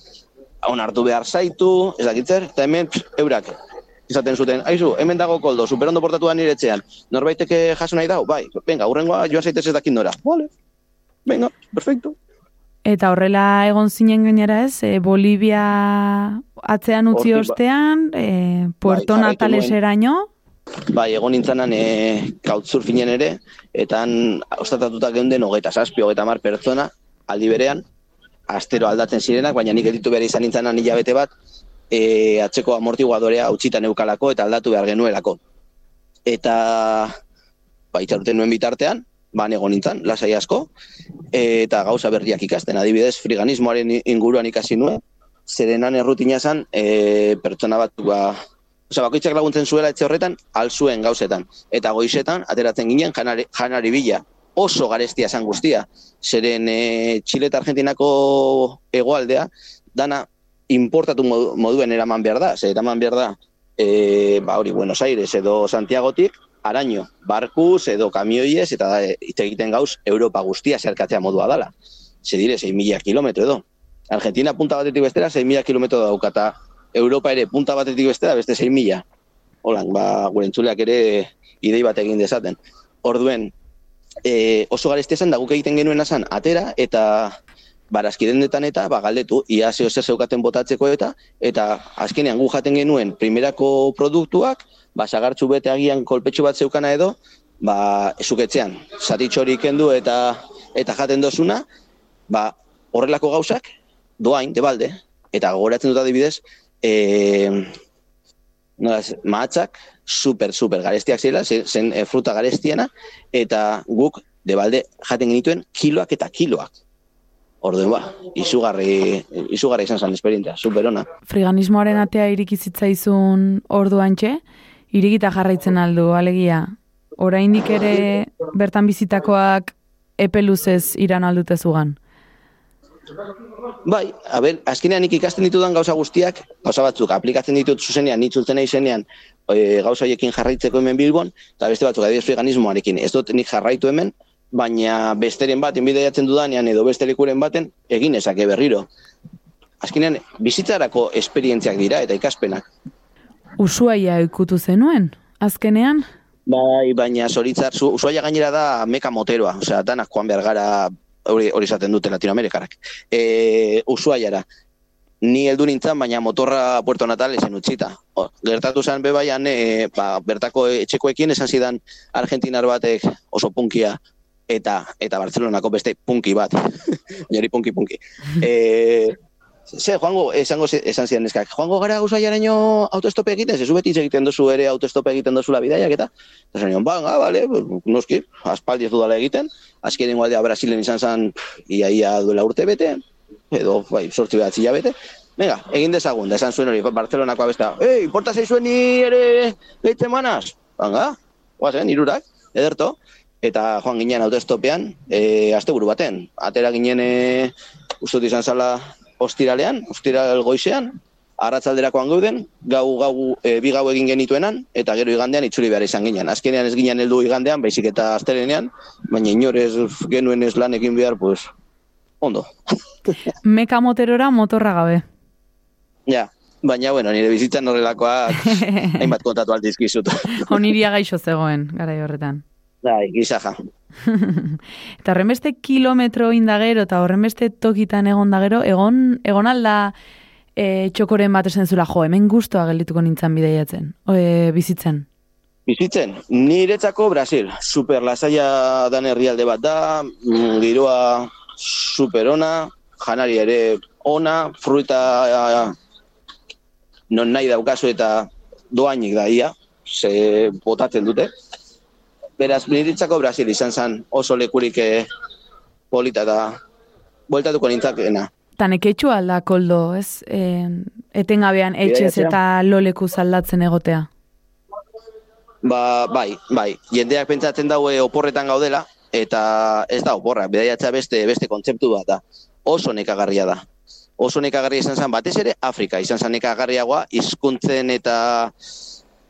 onartu behar zaitu, ez dakitzer, eta hemen pff, eurak izaten zuten, aizu, hemen dago koldo, superondo portatu da nire etxean, norbaiteke jaso nahi dau, bai, venga, urrengoa joan zaitez ez dakit nora, vale, venga, perfecto. Eta horrela egon zinen gainera ez, e, Bolivia atzean utzi Hortik ba- ostean, e, Puerto Bai, Nataleseraino, Bai, egon nintzanan e, couchsurfingen ere, eta han ostatatuta geunden hogeita zazpi, hogeita mar pertsona, aldi berean, astero aldatzen zirenak, baina nik editu behar izan nintzanan hilabete bat, e, atzeko amortiguadorea utzitan eukalako eta aldatu behar genuelako. Eta, ba, itxaruten nuen bitartean, ban egon nintzen, lasai asko, eta gauza berriak ikasten, adibidez, friganismoaren inguruan ikasi nuen, zerenan errutina zan, e, pertsona bat, ba, Osa, bakoitzak laguntzen zuela etxe horretan, alzuen gauzetan. Eta goizetan, ateratzen ginen janari, janari bila. Oso garestia zan guztia. Zeren e, Txile eta Argentinako hegoaldea dana importatu modu- moduen eraman behar da. Zer, eraman behar da, e, ba hori, Buenos Aires edo Santiagotik, araño, barkuz edo kamioiez, eta e, hitz egiten gauz, Europa guztia zerkatzea modua dala. Ze dire, 6.000 kilometro edo. Argentina punta batetik bestera, 6.000 kilometro daukata. Europa ere punta batetik bestera, beste 6.000. Holan, ba, gure entzuleak ere idei bat egin dezaten. Orduen, e, oso garestia zen, da guk egiten genuen zen atera, eta barazkidendetan eta ba, galdetu, ia zeo zer zeukaten botatzeko eta, eta azkenean gu jaten genuen primerako produktuak, ba, sagartxu bete agian kolpetxu bat zeukana edo, ba, ezuketzean, zatitxorik kendu eta eta jaten dozuna, ba, horrelako gauzak, doain, debalde, eta gogoratzen dut adibidez, e, nola, ez, mahatzak, super, super garestiak zirela, zen, zen e, fruta garestiena, eta guk, debalde, jaten genituen kiloak eta kiloak. Orduen ba, izugarri, izugarri izan zen esperientzia, super ona. friganismoaren atea iriki zitzaizun orduantxe, irikita jarraitzen aldu, alegia. Oraindik ere bertan bizitakoak epe luzez iran aldute zugan. Bai, a ber, azkenean nik ikasten ditudan gauza guztiak, gauza batzuk, aplikatzen ditut zuzenean, nitzultzen izenean, e, gauza horiekin jarraitzeko hemen bilbon, eta beste batzuk, adibidez veganismoarekin, ez dut nik jarraitu hemen, baina besteren baten bideiatzen dudanean edo beste lekuren baten, egin ezake berriro. Azkenean, bizitzarako esperientziak dira eta ikaspenak. Usuaia ikutu zenuen, azkenean? Bai, baina zoritzar, usuaia gainera da meka moteroa, osea, danak joan behar gara, hori, esaten dute Latinoamerikarak. E, usuaiara. Ni heldu nintzen, baina motorra Puerto Natal esen utzita. O, gertatu zen bebaian, e, ba, bertako etxekoekin esan zidan Argentinar batek oso punkia eta eta Barcelonako beste punki bat. <laughs> Nori punki punki. <laughs> E, Ze, joango, esango, esan zidan neskak, joango gara usaiaraino autoestope egiten, zezu beti egiten dozu ere autoestope egiten dozula bidaiak eta, eta zenion, ba, ah, bale, noski, aspaldi ez dudala egiten, azkenengo aldea Brasilen izan zen, ia, ia duela urte bete, edo, bai, sortzi behatzi bete, Venga, egin dezagun, da esan zuen hori, Barcelonako abesta, ei, importa zaizuen ni ere gehitzen manaz? Banga, guazen, irurak, ederto, eta joan ginen autoestopean, e, asteburu baten, atera ginen, e, uste dut izan zala, ostiralean, ostiral goizean, arratzalderakoan gauden, gau, gau, e, bi gau egin genituenan, eta gero igandean itzuli behar izan ginen. Azkenean ez ginen heldu igandean, baizik eta astelenean, baina inorez genuen ez lan egin behar, pues, ondo. <laughs> Meka moterora motorra gabe. Ja, baina, bueno, nire bizitzan horrelakoak <laughs> hainbat kontatu aldizkizut. Oniria gaixo zegoen, garai horretan. Bai, gizaja. <laughs> Eta horrenbeste kilometro indagero eta horrenbeste tokitan egon dagero, egon, egon alda e, txokoren bat esan zula, jo, hemen guztua geldituko nintzen bideiatzen, e, bizitzen. Bizitzen, niretzako Brasil, super lasaia dan herrialde bat da, mm, giroa super ona, janari ere ona, fruita non nahi daukazu eta doainik da ia, ze botatzen dute. Beraz, niretzako Brasil izan zen oso lekurik eh, polita da bueltatuko nintzakena. Eta neketxu alda koldo, ez? E, etengabean etxez Bidaiatzea. eta loleku aldatzen egotea. Ba, bai, bai. Jendeak pentsatzen daue oporretan gaudela, eta ez da oporra, bidaiatza beste beste kontzeptu bat da. Oso nekagarria da. Oso nekagarria izan zen batez ere Afrika, izan zen nekagarriagoa hizkuntzen eta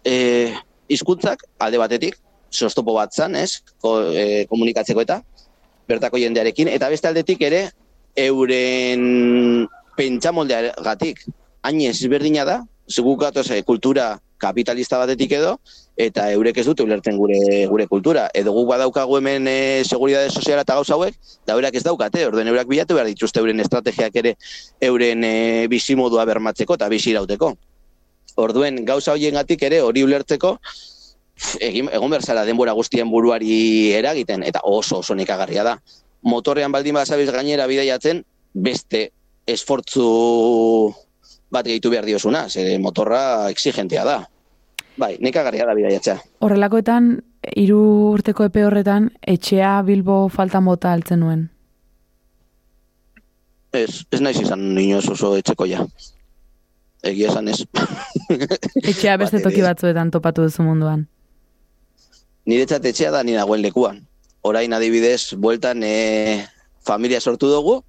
e, hizkuntzak alde batetik, sostopo bat zan, ez? Ko, e, komunikatzeko eta bertako jendearekin, eta beste aldetik ere euren pentsamoldeagatik hain ezberdina da, zuguk gatoz eh, kultura kapitalista batetik edo, eta eurek ez dute ulertzen gure gure kultura. Edo guk badaukagu hemen e, seguridade soziala eta gauza hauek, da eurak ez daukate, orduen eurak bilatu behar dituzte euren estrategiak ere euren e, bizimodua bermatzeko eta bizi irauteko. Orduen gauza hoiengatik ere hori ulertzeko egin, egon berzala denbora guztien buruari eragiten, eta oso oso nekagarria da. Motorrean baldin bazabiz gainera bidaiatzen, beste esfortzu bat gehitu behar diosuna, ze motorra exigentea da. Bai, nekagarria da bidaiatzea. Horrelakoetan, hiru urteko epe horretan, etxea Bilbo faltan bota altzen nuen. Ez, ez naiz izan inoz oso etxekoia. Egia esan ez. Etxea beste toki batzuetan topatu duzu munduan. Niretzat etxea da ni dagoen lekuan. Orain adibidez, bueltan e, familia sortu dugu,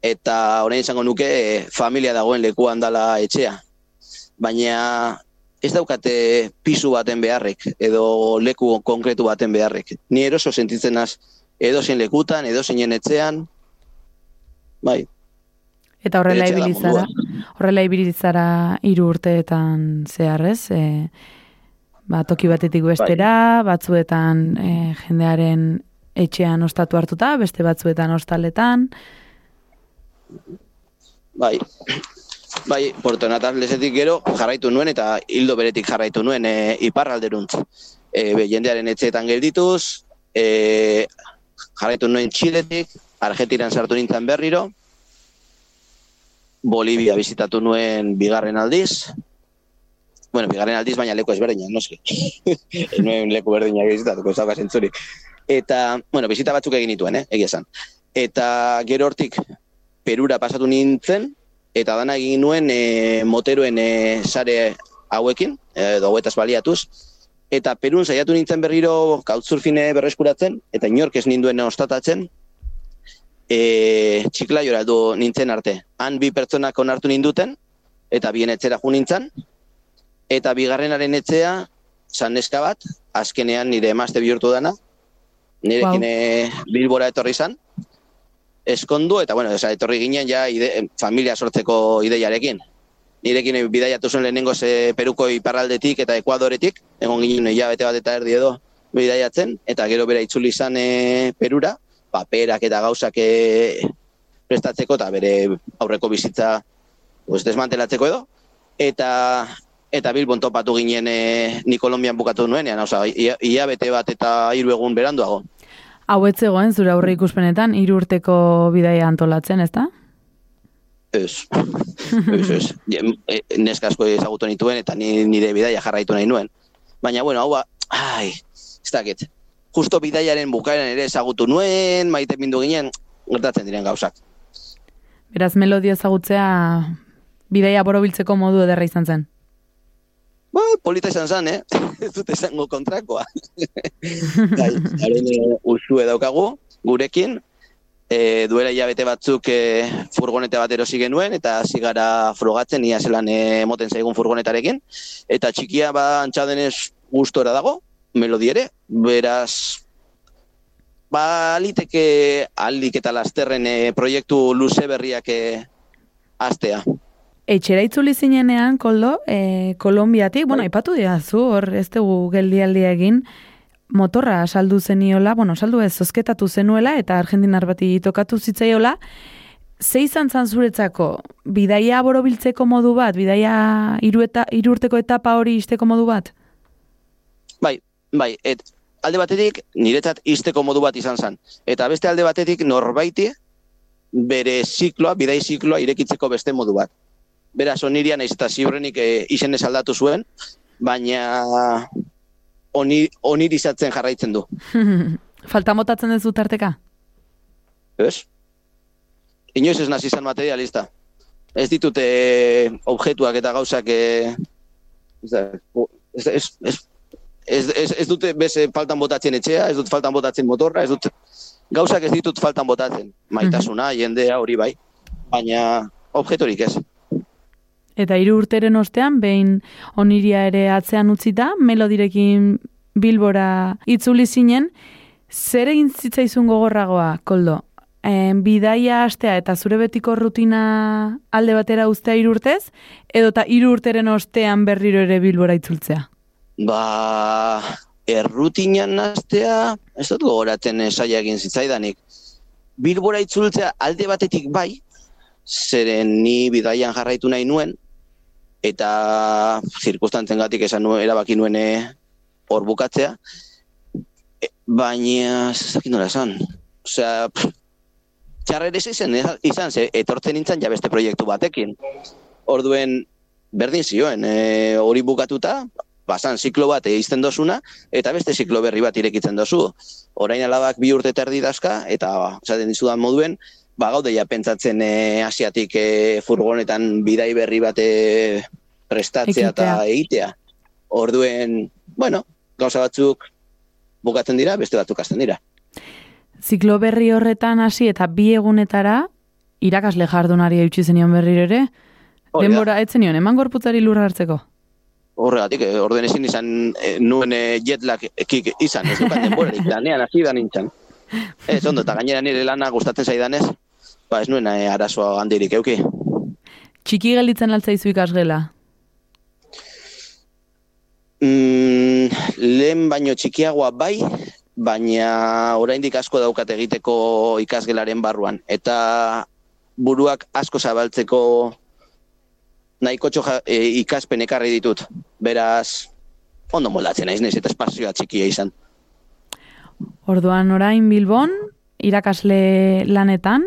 eta orain izango nuke e, familia dagoen lekuan dala etxea. Baina ez daukate pisu baten beharrek, edo leku konkretu baten beharrek. Ni eroso sentitzen naz, edo zein lekutan, edo zeinen etxean, bai, Eta horrela ibilizara, horrela ibilizara hiru urteetan zehar, ez? E, ba, toki batetik bestera, batzuetan e, jendearen etxean ostatu hartuta, beste batzuetan ostaletan. Bai, bai, Porto Natalesetik gero jarraitu nuen eta hildo beretik jarraitu nuen e, iparralderuntz. E, be, jendearen etxeetan geldituz, e, jarraitu nuen Txiletik, Argentinan sartu nintzen berriro, Bolivia bizitatu nuen bigarren aldiz, bueno, bigarren aldiz baina leku ezberdina, noski. <laughs> Ez nuen leku berdina bizitatuko, ez dauka zentzurik. Eta, bueno, bizita batzuk egin nituen, eh, egia esan. Eta gero hortik Perura pasatu nintzen, eta dana egin nuen e, moteroen e, sare hauekin, edo hauetaz baliatuz, eta Perun saiatu nintzen berriro couchsurfine berreskuratzen, eta inork ez ninduen ostatatzen, e, txiklaiora du nintzen arte. Han bi pertsonak onartu ninduten, eta bien etxera jo nintzen, eta bigarrenaren etxea, san neska bat, azkenean nire emazte bihurtu dana, nirekin wow. Bilbora etorri izan, eskondu, eta bueno, esa, etorri ginen ja ide, familia sortzeko ideiarekin. Nirekin bidaiatu zuen lehenengo ze Peruko iparraldetik eta Ekuadoretik, egon ginen hilabete bat eta erdi edo bidaiatzen, eta gero bera itzuli izan e, perura, paperak eta gauzak e, prestatzeko, eta bere aurreko bizitza pues, desmantelatzeko edo, eta eta Bilbon topatu ginen e, ni Kolombian bukatu nuenean, osea, ia, bete bat eta hiru egun beranduago. Hau ez zegoen zure aurre ikuspenetan, hiru urteko bidaia antolatzen, ezta? Ez, ez, ez. Je- e, Neska asko ezagutu nituen eta ni nire bidaia jarraitu nahi nuen. Baina, bueno, hau ba, ai, ez dakit. Justo bidaiaren bukaeran ere ezagutu nuen, maite mindu ginen, gertatzen diren gauzak. Beraz, melodia ezagutzea bidaia borobiltzeko modu ederra izan zen. Ba, polita izan zen, eh? <laughs> Ez dut esango kontrakoa. <laughs> Bai, haren eh, usue daukagu, gurekin, e, duela hilabete batzuk e, furgoneta bat erosi genuen, eta hasi gara frogatzen, ia zelan eh, emoten zaigun furgonetarekin, eta txikia ba antxadenez gustora dago, melodi ere, beraz, ba, aliteke aldik eta lasterren eh, proiektu luze berriak eh, astea. Etxera itzuli zinenean, Koldo, e, Kolombiatik, bueno, aipatu diazu, hor ez dugu geldialdia egin, motorra saldu zeniola, bueno, saldu ez, zozketatu zenuela, eta Argentinar bati tokatu zitzaiola, ze izan zan zuretzako, bidaia borobiltzeko modu bat, bidaia hiru eta, hiru urteko etapa hori isteko modu bat? Bai, bai, et, alde batetik niretzat izteko modu bat izan zen. Eta beste alde batetik norbaiti bere zikloa, bidai zikloa irekitzeko beste modu bat. Beraz, onirian naiz eta ziurrenik e, izenez aldatu zuen, baina oni, onirizatzen jarraitzen du. <laughs> Falta motatzen ez dut arteka? Ez? Inoiz ez nazi izan materialista. Ez ditut e, objektuak eta gauzak e, ez, ez, ez, ez, ez, ez, ez dute beze faltan botatzen etxea, ez dut faltan botatzen motorra, ez dut gauzak ez ditut faltan botatzen. Maitasuna, jendea, hori bai. Baina objektorik ez. Eta hiru urteren ostean, behin oniria ere atzean utzita, melodirekin bilbora itzuli zinen, zer egin zitzaizun gogorragoa, Koldo? E, bidaia astea eta zure betiko rutina alde batera uztea hiru urtez, edo eta hiru urteren ostean berriro ere bilbora itzultzea? Ba, errutinan nastea, ez dut gogoratzen eh, saia egin zitzaidanik. Bilbora itzultzea alde batetik bai, zeren ni bidaian jarraitu nahi nuen, eta zirkustantzen gatik esan nuen, erabaki nuen hor bukatzea, E, baina, ez dakit nola esan, osea, pff, txarrer ez izan, izan ze, etortzen nintzen ja beste proiektu batekin. Orduen, berdin zioen, e, hori bukatuta, basan ziklo bat egizten dozuna, eta beste ziklo berri bat irekitzen dozu. Orain alabak bi urte terdi dazka, eta esaten dizudan moduen, ba gaude ja pentsatzen e, asiatik e, furgonetan bidai berri bat e, prestatzea eta egitea. Orduen, bueno, gauza batzuk bukatzen dira, beste batzuk hasten dira. Ziklo berri horretan hasi eta bi egunetara, irakasle jardunari eutxi zenion berriro ere, denbora etzen nion, eman gorputzari lurra hartzeko. Horregatik, eh, orden ezin izan eh, nuen eh, jetlag ekik izan, ez dukan denborarik, lanean hasi da nintzen. <laughs> Ez, ondo, eta gainera nire lana gustatzen zaidanez, ba ez nuen eh, arazoa handirik euki. Txiki gelditzen altzaizu ikasgela. Mm, lehen baino txikiagoa bai, baina oraindik asko daukat egiteko ikasgelaren barruan. Eta buruak asko zabaltzeko nahiko txoja, e, ikaspen ekarri ditut. Beraz, ondo moldatzen naiz, naiz eta espazioa txikia izan. Orduan orain Bilbon, irakasle lanetan,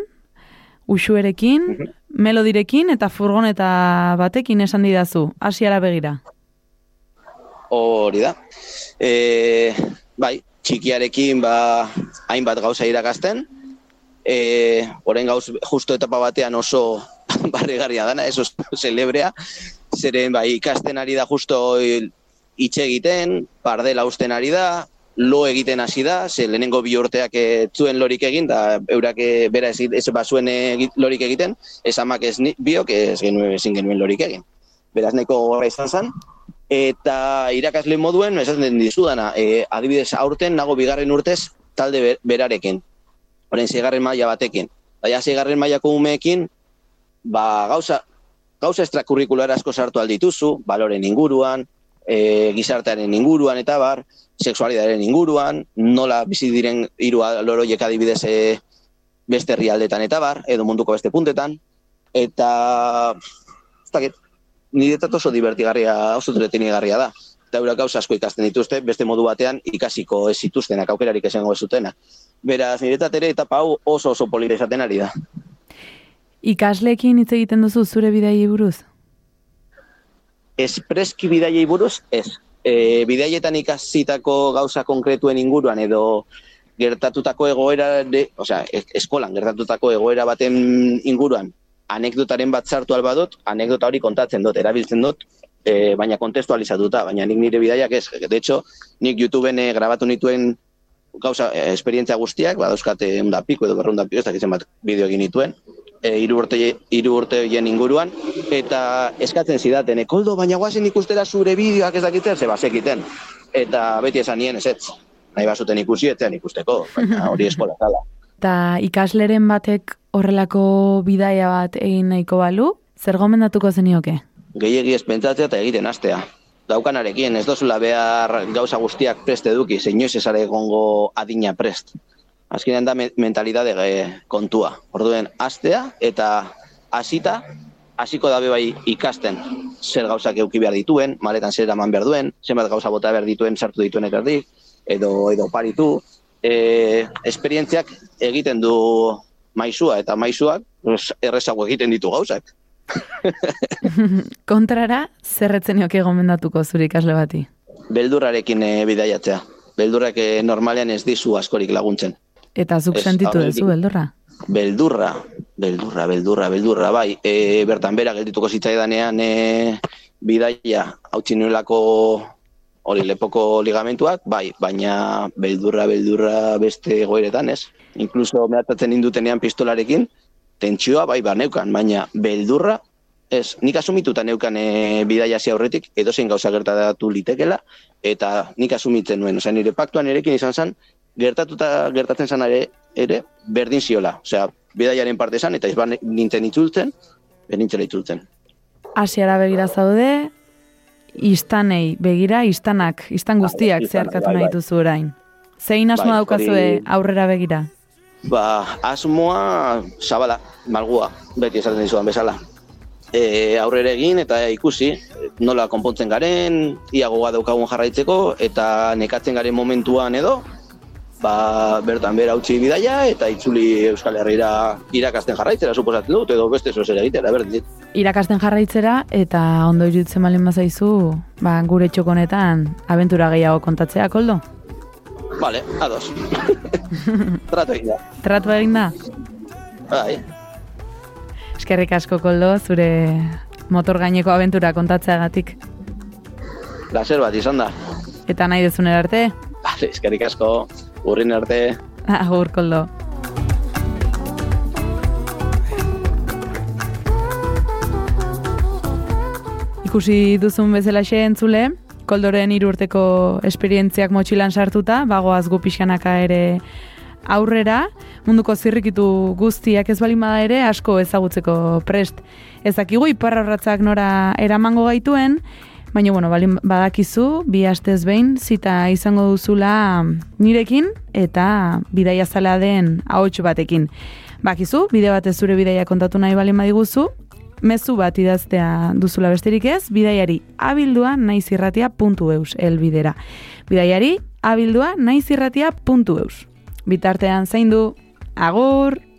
uxuerekin, melodirekin eta furgoneta batekin esan didazu, hasiara begira. Hori da. E, bai, txikiarekin ba, hainbat gauza irakasten, e, orain gauz justo etapa batean oso <laughs> barrigarria dana, eso celebrea, zeren bai ikasten ari da justo hitz egiten, pardela usten ari da, lo egiten hasi da, ze lehenengo bi urteak zuen lorik egin, da eurak eh, bera ez, ez bazuen lorik egiten, ez amak ez ni, biok ez genuen ezin genuen lorik egin. Beraz nahiko gogorra izan zen, eta irakasle moduen, esaten dizudana, e, adibidez aurten nago bigarren urtez talde ber- berarekin, orain zigarren maila batekin. Baina zigarren mailako umeekin, ba, gauza, gauza extrakurrikular asko sartu aldituzu, baloren inguruan, e, gizartearen inguruan eta bar, sexualidadaren inguruan, nola bizi diren hiru loroiek adibidez e, beste herrialdetan eta bar, edo munduko beste puntetan, eta ez dakit, niretzat oso divertigarria, oso entretenigarria da. Eta eurak gauza asko ikasten dituzte, beste modu batean ikasiko ez zituztenak, aukerarik esango ez zutenak. Beraz, niretzat ere etapa hau oso oso polita izaten ari da. Ikasleekin hitz egiten duzu zure bidai buruz? Espreski bidaiei buruz, ez. E, bidaietan ikasitako gauza konkretuen inguruan edo gertatutako egoera, de, osea, es- eskolan gertatutako egoera baten inguruan anekdotaren bat sartu alba dut, anekdota hori kontatzen dut, erabiltzen dut, e, baina kontestualizatuta, baina nik nire bidaiak ez. De hecho, nik YouTubeen eh, grabatu nituen gauza, eh, esperientzia guztiak, badauzkate eunda piko edo berrunda piko, ez dakitzen bat bideo egin nituen, e, iru urte, hiru urte hien inguruan, eta eskatzen zidaten, ekoldo, baina guazen ikustera zure bideoak ez dakiten, ze bazekiten. Eta beti esan nien, ez ez, nahi bazuten ikusi, etzean ikusteko, baina <laughs> hori eskola zala. Eta ikasleren batek horrelako bidaia bat egin nahiko balu, zer gomendatuko zenioke? gehiegi ez pentsatzea eta egiten hastea. Daukanarekin, ez dozula behar gauza guztiak prest eduki, zeinoiz esare egongo adina prest. Azkenean da me- mentalidade eh, kontua. Orduen, hastea eta hasita, hasiko dabe bai ikasten zer gauzak euki behar dituen, maletan zer eraman behar duen, zenbat gauza bota behar dituen sartu dituen erdik, edo, edo paritu. E, esperientziak egiten du maizua eta maizuak errezago egiten ditu gauzak. <laughs> Kontrara, zerretzen nioke gomendatuko zure ikasle bati? beldurrarekin e, bidaiatzea. Beldurrak e, normalean ez dizu askorik laguntzen. Eta zuk sentitu hau, duzu, beldurra? Beldurra, beldurra, beldurra, beldurra, bai. E, bertan bera geldituko zitzaidanean e, bidaia hautsi nuelako hori lepoko ligamentuak, bai, baina beldurra, beldurra beste egoeretan, ez? Inkluso mehatatzen indutenean pistolarekin, tentsioa bai barneukan, baina beldurra, ez, nik asumituta neukan e, bidaia hasi aurretik, edozein gauza gertatu litekela, eta nik asumitzen nuen, osea, nire paktuan erekin izan zen, gertatuta gertatzen zen ere, ere berdin ziola. Osea, bidaiaren parte zen, eta izban nintzen itzultzen, bernintzela itzultzen. Asiara begira zaude, istanei begira, istanak, istan guztiak istanak, zeharkatu bai, nahi bai. duzu orain. Zein asmo Bai, daukazue aurrera begira? Ba, asmoa zabala, malgua, beti esaten dizudan bezala. E, aurrera egin eta ikusi nola konpontzen garen, ia goga daukagun jarraitzeko, eta nekatzen garen momentuan edo, ba, bertan bera utzi bidaia, eta itzuli Euskal Herrira irakasten jarraitzera, suposatzen dut, edo beste zozer egitera, berdin. Irakasten jarraitzera eta ondo iruditzen balen bazaizu, ba, gure txokonetan abentura gehiago kontatzea, koldo? Vale, ados. <laughs> Trato egin da. Tratu egin da? Bai, Eskerrik asko, koldo, zure motor gaineko abentura kontatzeagatik. laser bat izan da. Eta nahi dezunera arte, Vale, eskerrik asko, urrin arte. agur, koldo. Ikusi duzun bezala entzule, koldoren irurteko esperientziak motxilan sartuta, bagoaz gu pixkanaka ere aurrera, munduko zirrikitu guztiak ez balin bada ere asko ezagutzeko prest. Ezakigu iparrarratzak nora eramango gaituen, baina bueno, balin badakizu, bi astez behin zita izango duzula nirekin eta bidaia zala den ahots batekin. Bakizu, bide batez zure bidaia kontatu nahi balin badiguzu, mezu bat idaztea duzula besterik ez, bidaiari abildua naizirratia.eus elbidera. Bidaiari abildua naizirratia.eus. Bitartean zaindu, agur!